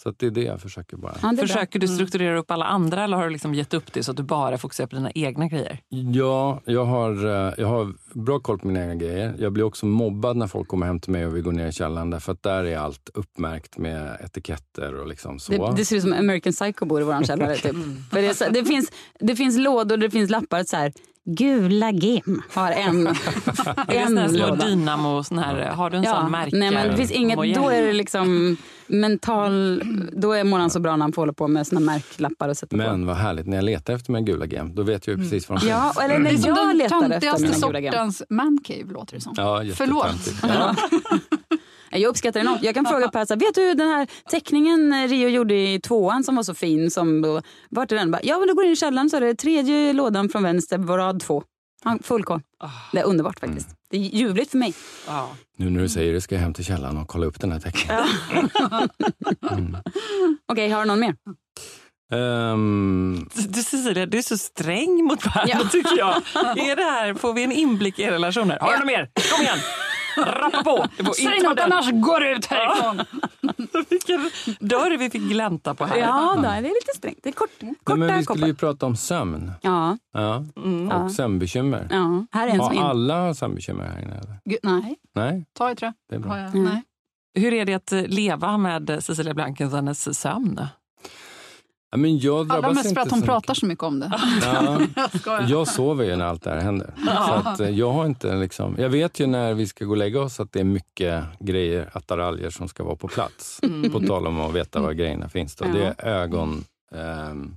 Så att det är det jag försöker bara... Försöker Mm. du strukturera upp alla andra eller har du liksom gett upp det så att du bara fokuserar på dina egna grejer? Ja, jag har, eh, jag har bra koll på mina egna grejer. Jag blir också mobbad när folk kommer hem till mig och vill gå ner i källaren därför att där är allt uppmärkt med etiketter och liksom så. Det, det ser ut som American Psycho bor i vår källare. Typ. För det, så, det, finns, det finns lådor, det finns lappar. Så här, Gula gem har en, en låda. dynamo, sån här, har du en sån märke? Nej, men det finns inget, då är det liksom mental... Då är Moran så bra när han får hålla på med såna märklappar och sätta på. Men vad härligt, när jag letar efter mina gula gem, då vet jag ju precis vad de finns. Ja, eller när som jag den letar efter mina gula gem. sortens mancave låter det som. Ja, Förlåt. Ja. Jag uppskattar det enormt. Jag kan fråga Per, så här, vet du den här teckningen Rio gjorde i tvåan som var så fin? Som vart är den? Bara, Ja, men du går in i källaren så är det tredje lådan från vänster, på rad två. Han full koll. Det är underbart faktiskt. Det är ljuvligt för mig. Nu när du säger det ska jag hem till källaren och kolla upp den här teckningen. Okej, har du någon mer? Ehm, Du Cecilia, du är så sträng mot Per Ja. tycker jag. Är det här, får vi en inblick i era relationer? Har du något mer? Kom igen! Rappa på! Säg något annars går ut härifrån. Vilken dörr vi fick glänta på här. Ja, då, det är lite strängt. Det är kort, nej, korta men vi skulle koppar. ju prata om sömn. Ja, Ja. Ja. Och sömnbekymmer. ja, här är en som Har in. alla sömnbekymmer här inne? Eller? Gud, nej, Nej, ta i trä. det är bra. Har jag. Mm. Nej. Hur är det att leva med Cecilia Blankens och hennes sömn? Ja, men jag Allra mest för inte att hon så pratar så mycket om det. Ja. Jag sover ju när allt det här händer. Så att, eh, jag, har inte liksom, jag vet ju när vi ska gå och lägga oss att det är mycket grejer, attiraljer som ska vara på plats. På tal om att veta var grejerna finns. Då. Det är ögon, ehm,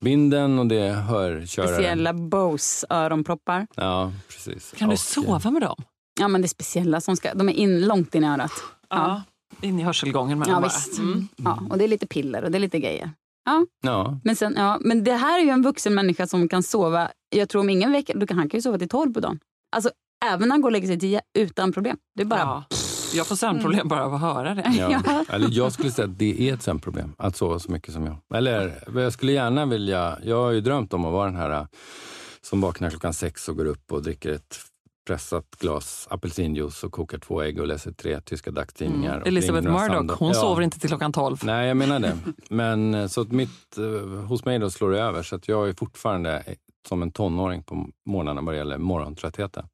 binden och det är hörköraren. Speciella Bose öronproppar. Ja, precis. Kan du Och, sova med dem? Ja, men det är speciella som ska, de är in, långt in i örat. Ja. In i hörselgången med Ja, dem bara. visst. Mm. Ja, och det är lite piller och det är lite grejer. Ja, Ja, men, sen, ja, men det här är ju en vuxen människa som kan sova, jag tror om ingen vecka, då kan, han kan ju sova till tolv på dagen. Alltså även när han går och lägger sig tio utan problem. Det är bara... Ja. Jag får sömnproblem bara av att höra det. ja. Ja. Eller jag skulle säga att det är ett sömnproblem, att sova så mycket som jag. Eller jag skulle gärna vilja, jag har ju drömt om att vara den här äh, som vaknar klockan sex och går upp och dricker ett pressat glas apelsinjuice och kokar två ägg och läser tre tyska dagstidningar. Mm. Elisabeth Murdoch, hon Ja. sover inte till klockan tolv. Nej, jag menar det. Men eh, så att mitt, eh, hos mig då slår det över. Så att jag är fortfarande eh, som en tonåring på morgnarna vad det gäller morgontröttheten.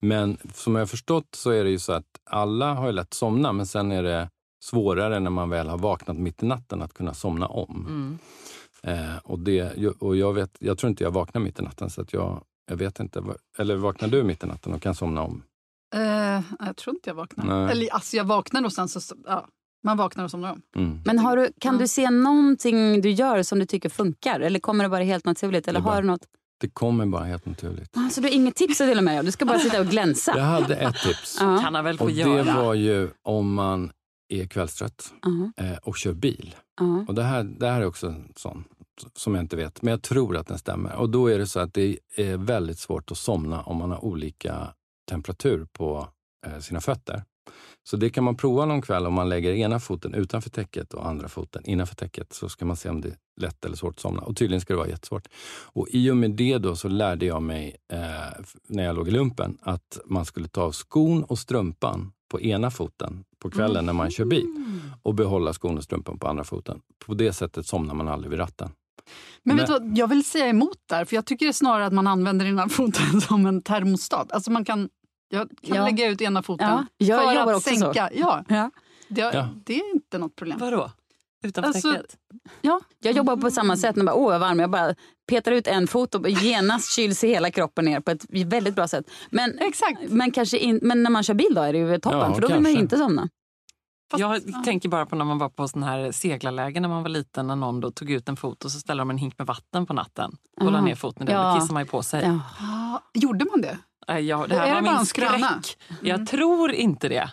Men som jag har förstått så är det ju så att alla har ju lätt somna, men sen är det svårare när man väl har vaknat mitt i natten att kunna somna om. Mm. Eh, och det, och jag, vet, jag tror inte jag vaknar mitt i natten, så att jag, jag vet inte. Eller vaknar du mitt i natten och kan somna om? Eh, jag tror inte jag vaknar. Nej. Eller alltså jag vaknar och sen så... Ja, man vaknar och somnar om. Mm. Men har du, kan du se någonting du gör som du tycker funkar? Eller kommer det bara helt naturligt? Eller bara- har du något? Det kommer bara helt naturligt. Alltså, du har inget tips att dela med dig av? Du ska bara sitta och glänsa? Jag hade ett tips. Kan han väl få Och det göra. var ju om man är kvällstrött Ja, eh, och kör bil. ja. Och det här, det här är också en sån som jag inte vet, men jag tror att den stämmer. Och då är det så att det är väldigt svårt att somna om man har olika temperatur på eh, sina fötter. Så det kan man prova någon kväll om man lägger ena foten utanför täcket och andra foten innanför täcket. Så ska man se om det är lätt eller svårt att somna. Och tydligen ska det vara jättesvårt. Och i och med det då så lärde jag mig eh, när jag låg i lumpen att man skulle ta av skon och strumpan på ena foten på kvällen när man kör bil och behålla skon och strumpan på andra foten. På det sättet somnar man aldrig vid ratten. Men, Men- vet du vad, jag vill säga emot där, för jag tycker snarare att man använder ena foten som en termostat. Alltså man kan, jag kan Ja. lägga ut ena foten Ja, jag för att också så. sänka. Ja, Ja. det, det är inte något problem. Vadå? utanför Alltså, täcket? Ja. Jag jobbar på samma sätt. När jag bara, Åh, varm. Jag bara petar ut en fot och genast kyls hela kroppen ner på ett väldigt bra sätt. Men, men, kanske in, men när man kör bil då är det ju toppen, Ja, för då vill man ju kanske. inte somna. Jag tänker bara på när man var på sån här seglarlägen när man var liten när någon då tog ut en fot och så ställde de en hink med vatten på natten och la Aha. ner foten i den. Ja. Då kissar man ju på sig. Ja, gjorde man det? Äh, Ja, det här Är var det min bara en skröna? skräck. Jag tror inte det.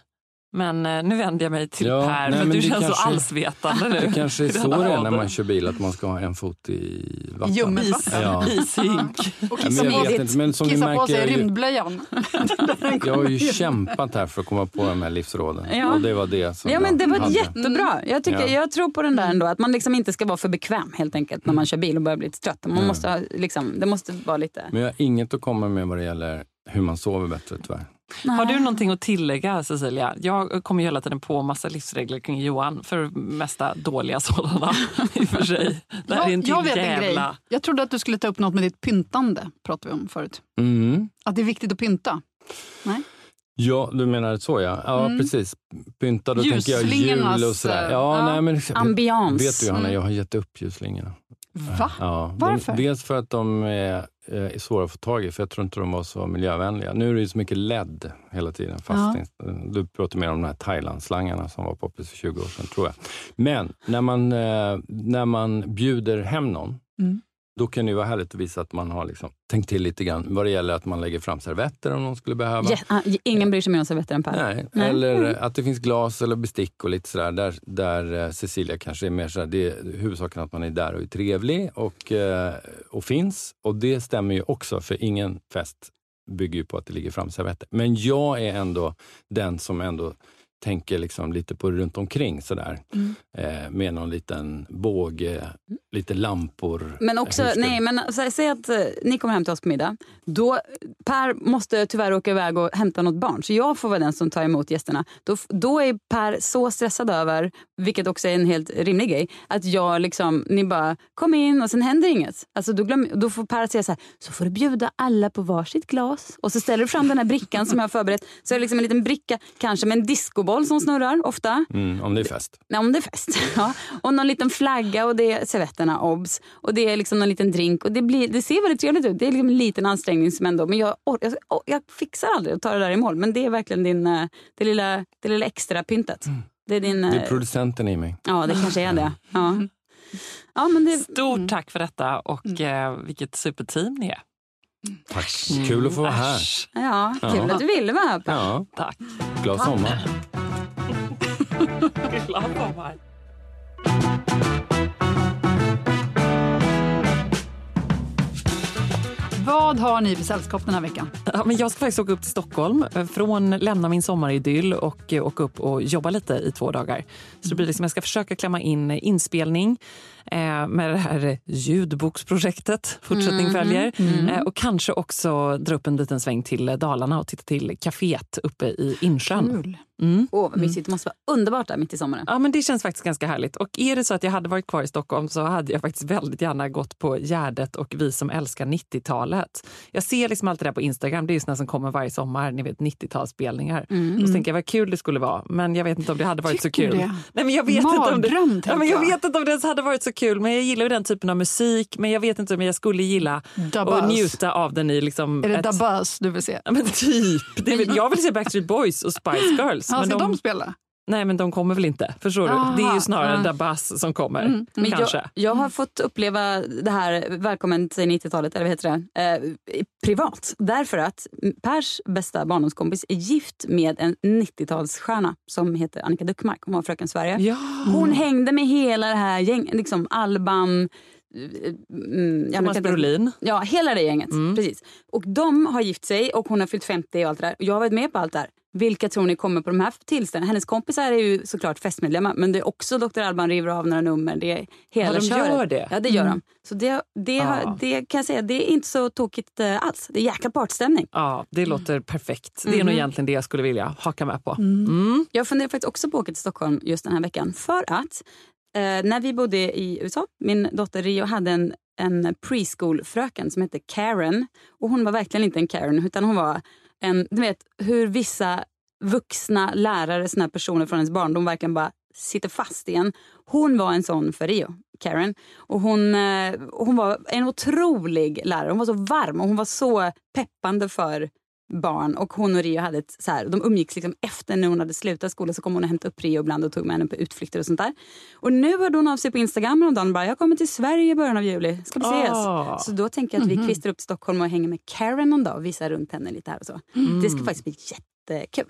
Men eh, nu vänder jag mig till Ja, Per nej, för men du det känns så kanske- allsvetande nu. Det kanske är så det är när man kör bil, att man ska ha en fot i vatten. Ljummet vatten. Ja. Ishink. Och Ja, kissa men jag på, vet inte, men som kissa på märker, sig är ju- rymdblöjan. Jag har ju kämpat här för att komma på de här livsråden. Ja. Och det var det som Ja, men det var hade. jättebra. Jag, tycker, Ja. jag tror på den där ändå, att man liksom inte ska vara för bekväm helt enkelt när man kör bil och börjar bli lite trött. Man Mm. måste ha, liksom, det måste vara lite... Men jag har inget att komma med vad det gäller hur man sover bättre tyvärr. Har du någonting att tillägga Cecilia? Jag kommer ju hela tiden på massa livsregler kring Johan. För mesta dåliga sådana i och för sig. Det här är en Jag, jag vet en grej. jävla... Jag trodde att du skulle ta upp något med ditt pyntande. pratade vi om förut. Mm. Att det är viktigt att pynta. Nej? Ja, du menar så ja. Ja, Mm. precis. Pynta, då tänker jag jul och sådär. eh, Ja, ja. nej, men, Ambians. Vet du Johanna, Mm. jag har gett upp ljusslingorna. Va? Ja, Varför? De, dels för att de är, eh, är svåra att få tag i, för jag tror inte de var så miljövänliga. Nu är det ju så mycket LED hela tiden. Fast Du pratar mer om de här Thailand-slangarna som var poppis för 20 år sedan, tror jag. Men när man, eh, när man bjuder hem någon, Mm. Då kan det ju vara härligt att visa att man har liksom tänkt till lite grann vad det gäller att man lägger fram servetter om någon skulle behöva. Ja, ah, ingen bryr sig mer om servetter än Per. Nej. Nej. Eller Mm. att det finns glas eller bestick och lite sådär. Där, där eh, Cecilia kanske är mer sådär, det är huvudsaken att man är där och är trevlig och, eh, och finns. Och det stämmer ju också, för ingen fest bygger ju på att det ligger fram servetter. Men jag är ändå den som ändå tänker liksom lite på runt omkring sådär. Mm. Eh, med någon liten båge, lite lampor. Men också, ska- nej men sä, säg att eh, ni kommer hem till oss på middag. Då, Per måste tyvärr åka iväg och hämta något barn, så jag får vara den som tar emot gästerna. Då, då är Per så stressad över, vilket också är en helt rimlig grej, att jag liksom, ni bara kom in och sen händer inget. Alltså då, glöm, då får Per säga så här, så får du bjuda alla på varsitt glas. Och så ställer du fram den här brickan som jag har förberett. Så är det liksom en liten bricka, kanske med en discoboll som snurrar ofta. Mm, om det är fest. Nej, om det är fest. Ja. Och någon liten flagga och det är servetterna, obs. Och det är liksom någon liten drink. Och det, blir, det ser väldigt trevligt ut. Det är liksom en liten ansträngning som ändå... Men jag, or- jag, or- jag fixar aldrig att ta det där i mål. Men det är verkligen din, eh, det, lilla, det lilla extra pyntet. Det är din... Det eh, är producenten i mig. Ja, det kanske är det. Ja. Ja, men det Stort tack för detta och eh, vilket superteam ni är. Tack. Kul att få vara här. Ja, kul Ja. att du ville vara här. Ja, Tack. glad sommar. Glad sommar. Vad har ni för sällskap den här veckan? Ja, men jag ska faktiskt åka upp till Stockholm eh, från lämna min sommaridyll och eh, åka upp och jobba lite i två dagar. Så det blir liksom, jag ska försöka klämma in eh, inspelning eh, med det här ljudboksprojektet. Fortsättning Mhm. följer. Mm. Eh, och kanske också dra upp en liten sväng till Dalarna och titta till kaféet uppe i Insjön. Mm. Åh, vad mysigt. Det måste vara underbart där mitt i sommaren. Ja, men det känns faktiskt ganska härligt. Och är det så att jag hade varit kvar i Stockholm så hade jag faktiskt väldigt gärna gått på Gärdet och Vi som älskar 90-talet. Jag ser liksom allt det där på Instagram. Det är såna som kommer varje sommar, ni vet 90-talsspelningar. Mm. Och så tänker jag vad kul det skulle vara. Men jag vet inte om det hade varit Tycker så kul. det? Nej, men jag vet inte om det, Mardröm, ja, men jag jag. vet inte om det hade varit så kul. Men jag gillar den typen av musik. Men jag vet inte om jag skulle gilla och Buzz. njuta av den i liksom Är det ett... Da Buzz du vill se? Ja, men typ. Det vill, jag vill se Backstreet Boys och Spice Girls. Ja, men ska de spela? Nej, men de kommer väl inte. Förstår du? Det är ju snarare ja. Da Buzz som kommer. Mm, Men Kanske. jag, jag har fått uppleva det här Välkommen till 90-talet, eller vad heter det, eh, privat. Därför att Pers bästa barndomskompis är gift med en 90-talsstjärna som heter Annika Duckmark. Hon var Fröken Sverige. Ja. Hon hängde med hela det här gänget, liksom Alban, eh, mm, Thomas Brolin. Ja, hela det gänget. Mm. Precis. Och de har gift sig och hon har fyllt 50 och allt det där. Och Jag har varit med på allt det här. Vilka tror ni kommer på de här tillställningarna? Hennes kompisar är ju såklart festmedlemmar men det är också Dr. Alban river av några nummer. Det är hela Ja, de köret. gör det? Ja, det gör Mm. de. Så det, det, Ja. det kan jag säga, det är inte så tokigt eh, alls. Det är jäkla partstämning. Ja, det låter perfekt. Det är nog Mhm. egentligen det jag skulle vilja haka med på. Mm. Jag funderar faktiskt också på att åka till Stockholm just den här veckan. För att eh, när vi bodde i USA, min dotter Rio hade en, en preschoolfröken som hette Karen. Och hon var verkligen inte en Karen utan hon var en, du vet hur vissa vuxna lärare, såna här personer från ens barndom verkligen bara sitter fast igen. Hon var en sån för Rio, Karen. Och hon, eh, hon var en otrolig lärare. Hon var så varm och hon var så peppande för barn. Och hon och Rio hade ett, så här, de umgicks liksom efter när hon hade slutat skolan så kom hon och hämtade upp Rio ibland och tog med henne på utflykter och sånt där. Och nu hörde hon av sig på Instagram och bara jag kommer till Sverige i början av juli. Ska vi ses? Ah. Så då tänker jag att vi Mhm. kvistrar upp till Stockholm och hänger med Karen någon dag och visar runt henne lite här och så. Mm. Det ska faktiskt bli jättekul.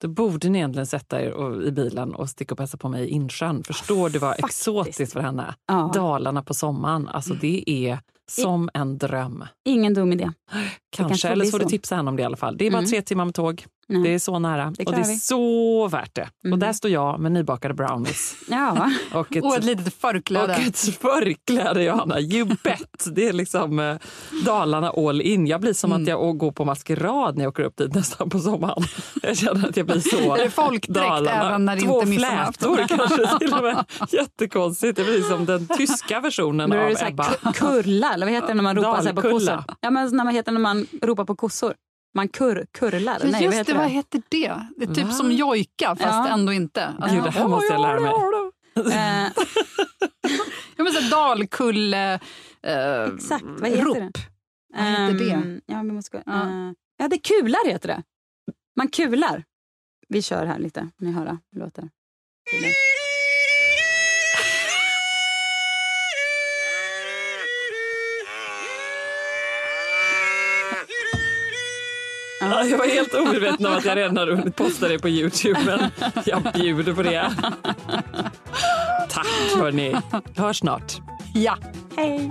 Då borde ni egentligen sätta er och, i bilen och sticka och hälsa på mig i Insjön. Förstår du vad exotiskt för henne? Ja. Dalarna på sommaren. Alltså det är som en dröm. Ingen dum idé. Kanske, eller så får du tipsa henne om det i alla fall. Det är bara Mm. tre timmar med tåg. Nej. Det är så nära. Det och det är vi. så värt det. Och Mm. där står jag med nybakade brownies. Ja. Och ett, Och ett litet förkläde. och ett förkläde, Johanna. You bet! Det är liksom eh, Dalarna all in. Jag blir som Mm. att jag går på maskerad när jag åker upp dit nästan på sommaren. Jag känner att jag blir så Är det folkdräkt även när det Två inte är midsommarafton? kanske till och med. Jättekonstigt. Det blir som den tyska versionen av det så här Ebba. ku- kurla, eller vad heter det när man ropar här på Dalkulla. kossor? Ja, men när man heter när man ropar på kossor. Man kur, kurlar. Ja, Nej, just vad det, heter vad heter det? Det är typ Va? som jojka fast Ja. ändå inte. Alltså, Gud, det här måste jag lära mig. Eh, Ja, men så här dalkulle... Eh, exakt, vad heter rop. det? Vad heter det? Ehm, Ja, men måste, Ja. ja. ja, det kular heter det. Man kular. Vi kör här lite. Ni hör hur det låter. Ja, jag var helt omedveten om att jag redan hade hunnit posta det på Youtube, men jag bjuder på det. Tack hörni. Hörs snart. Ja. Hej!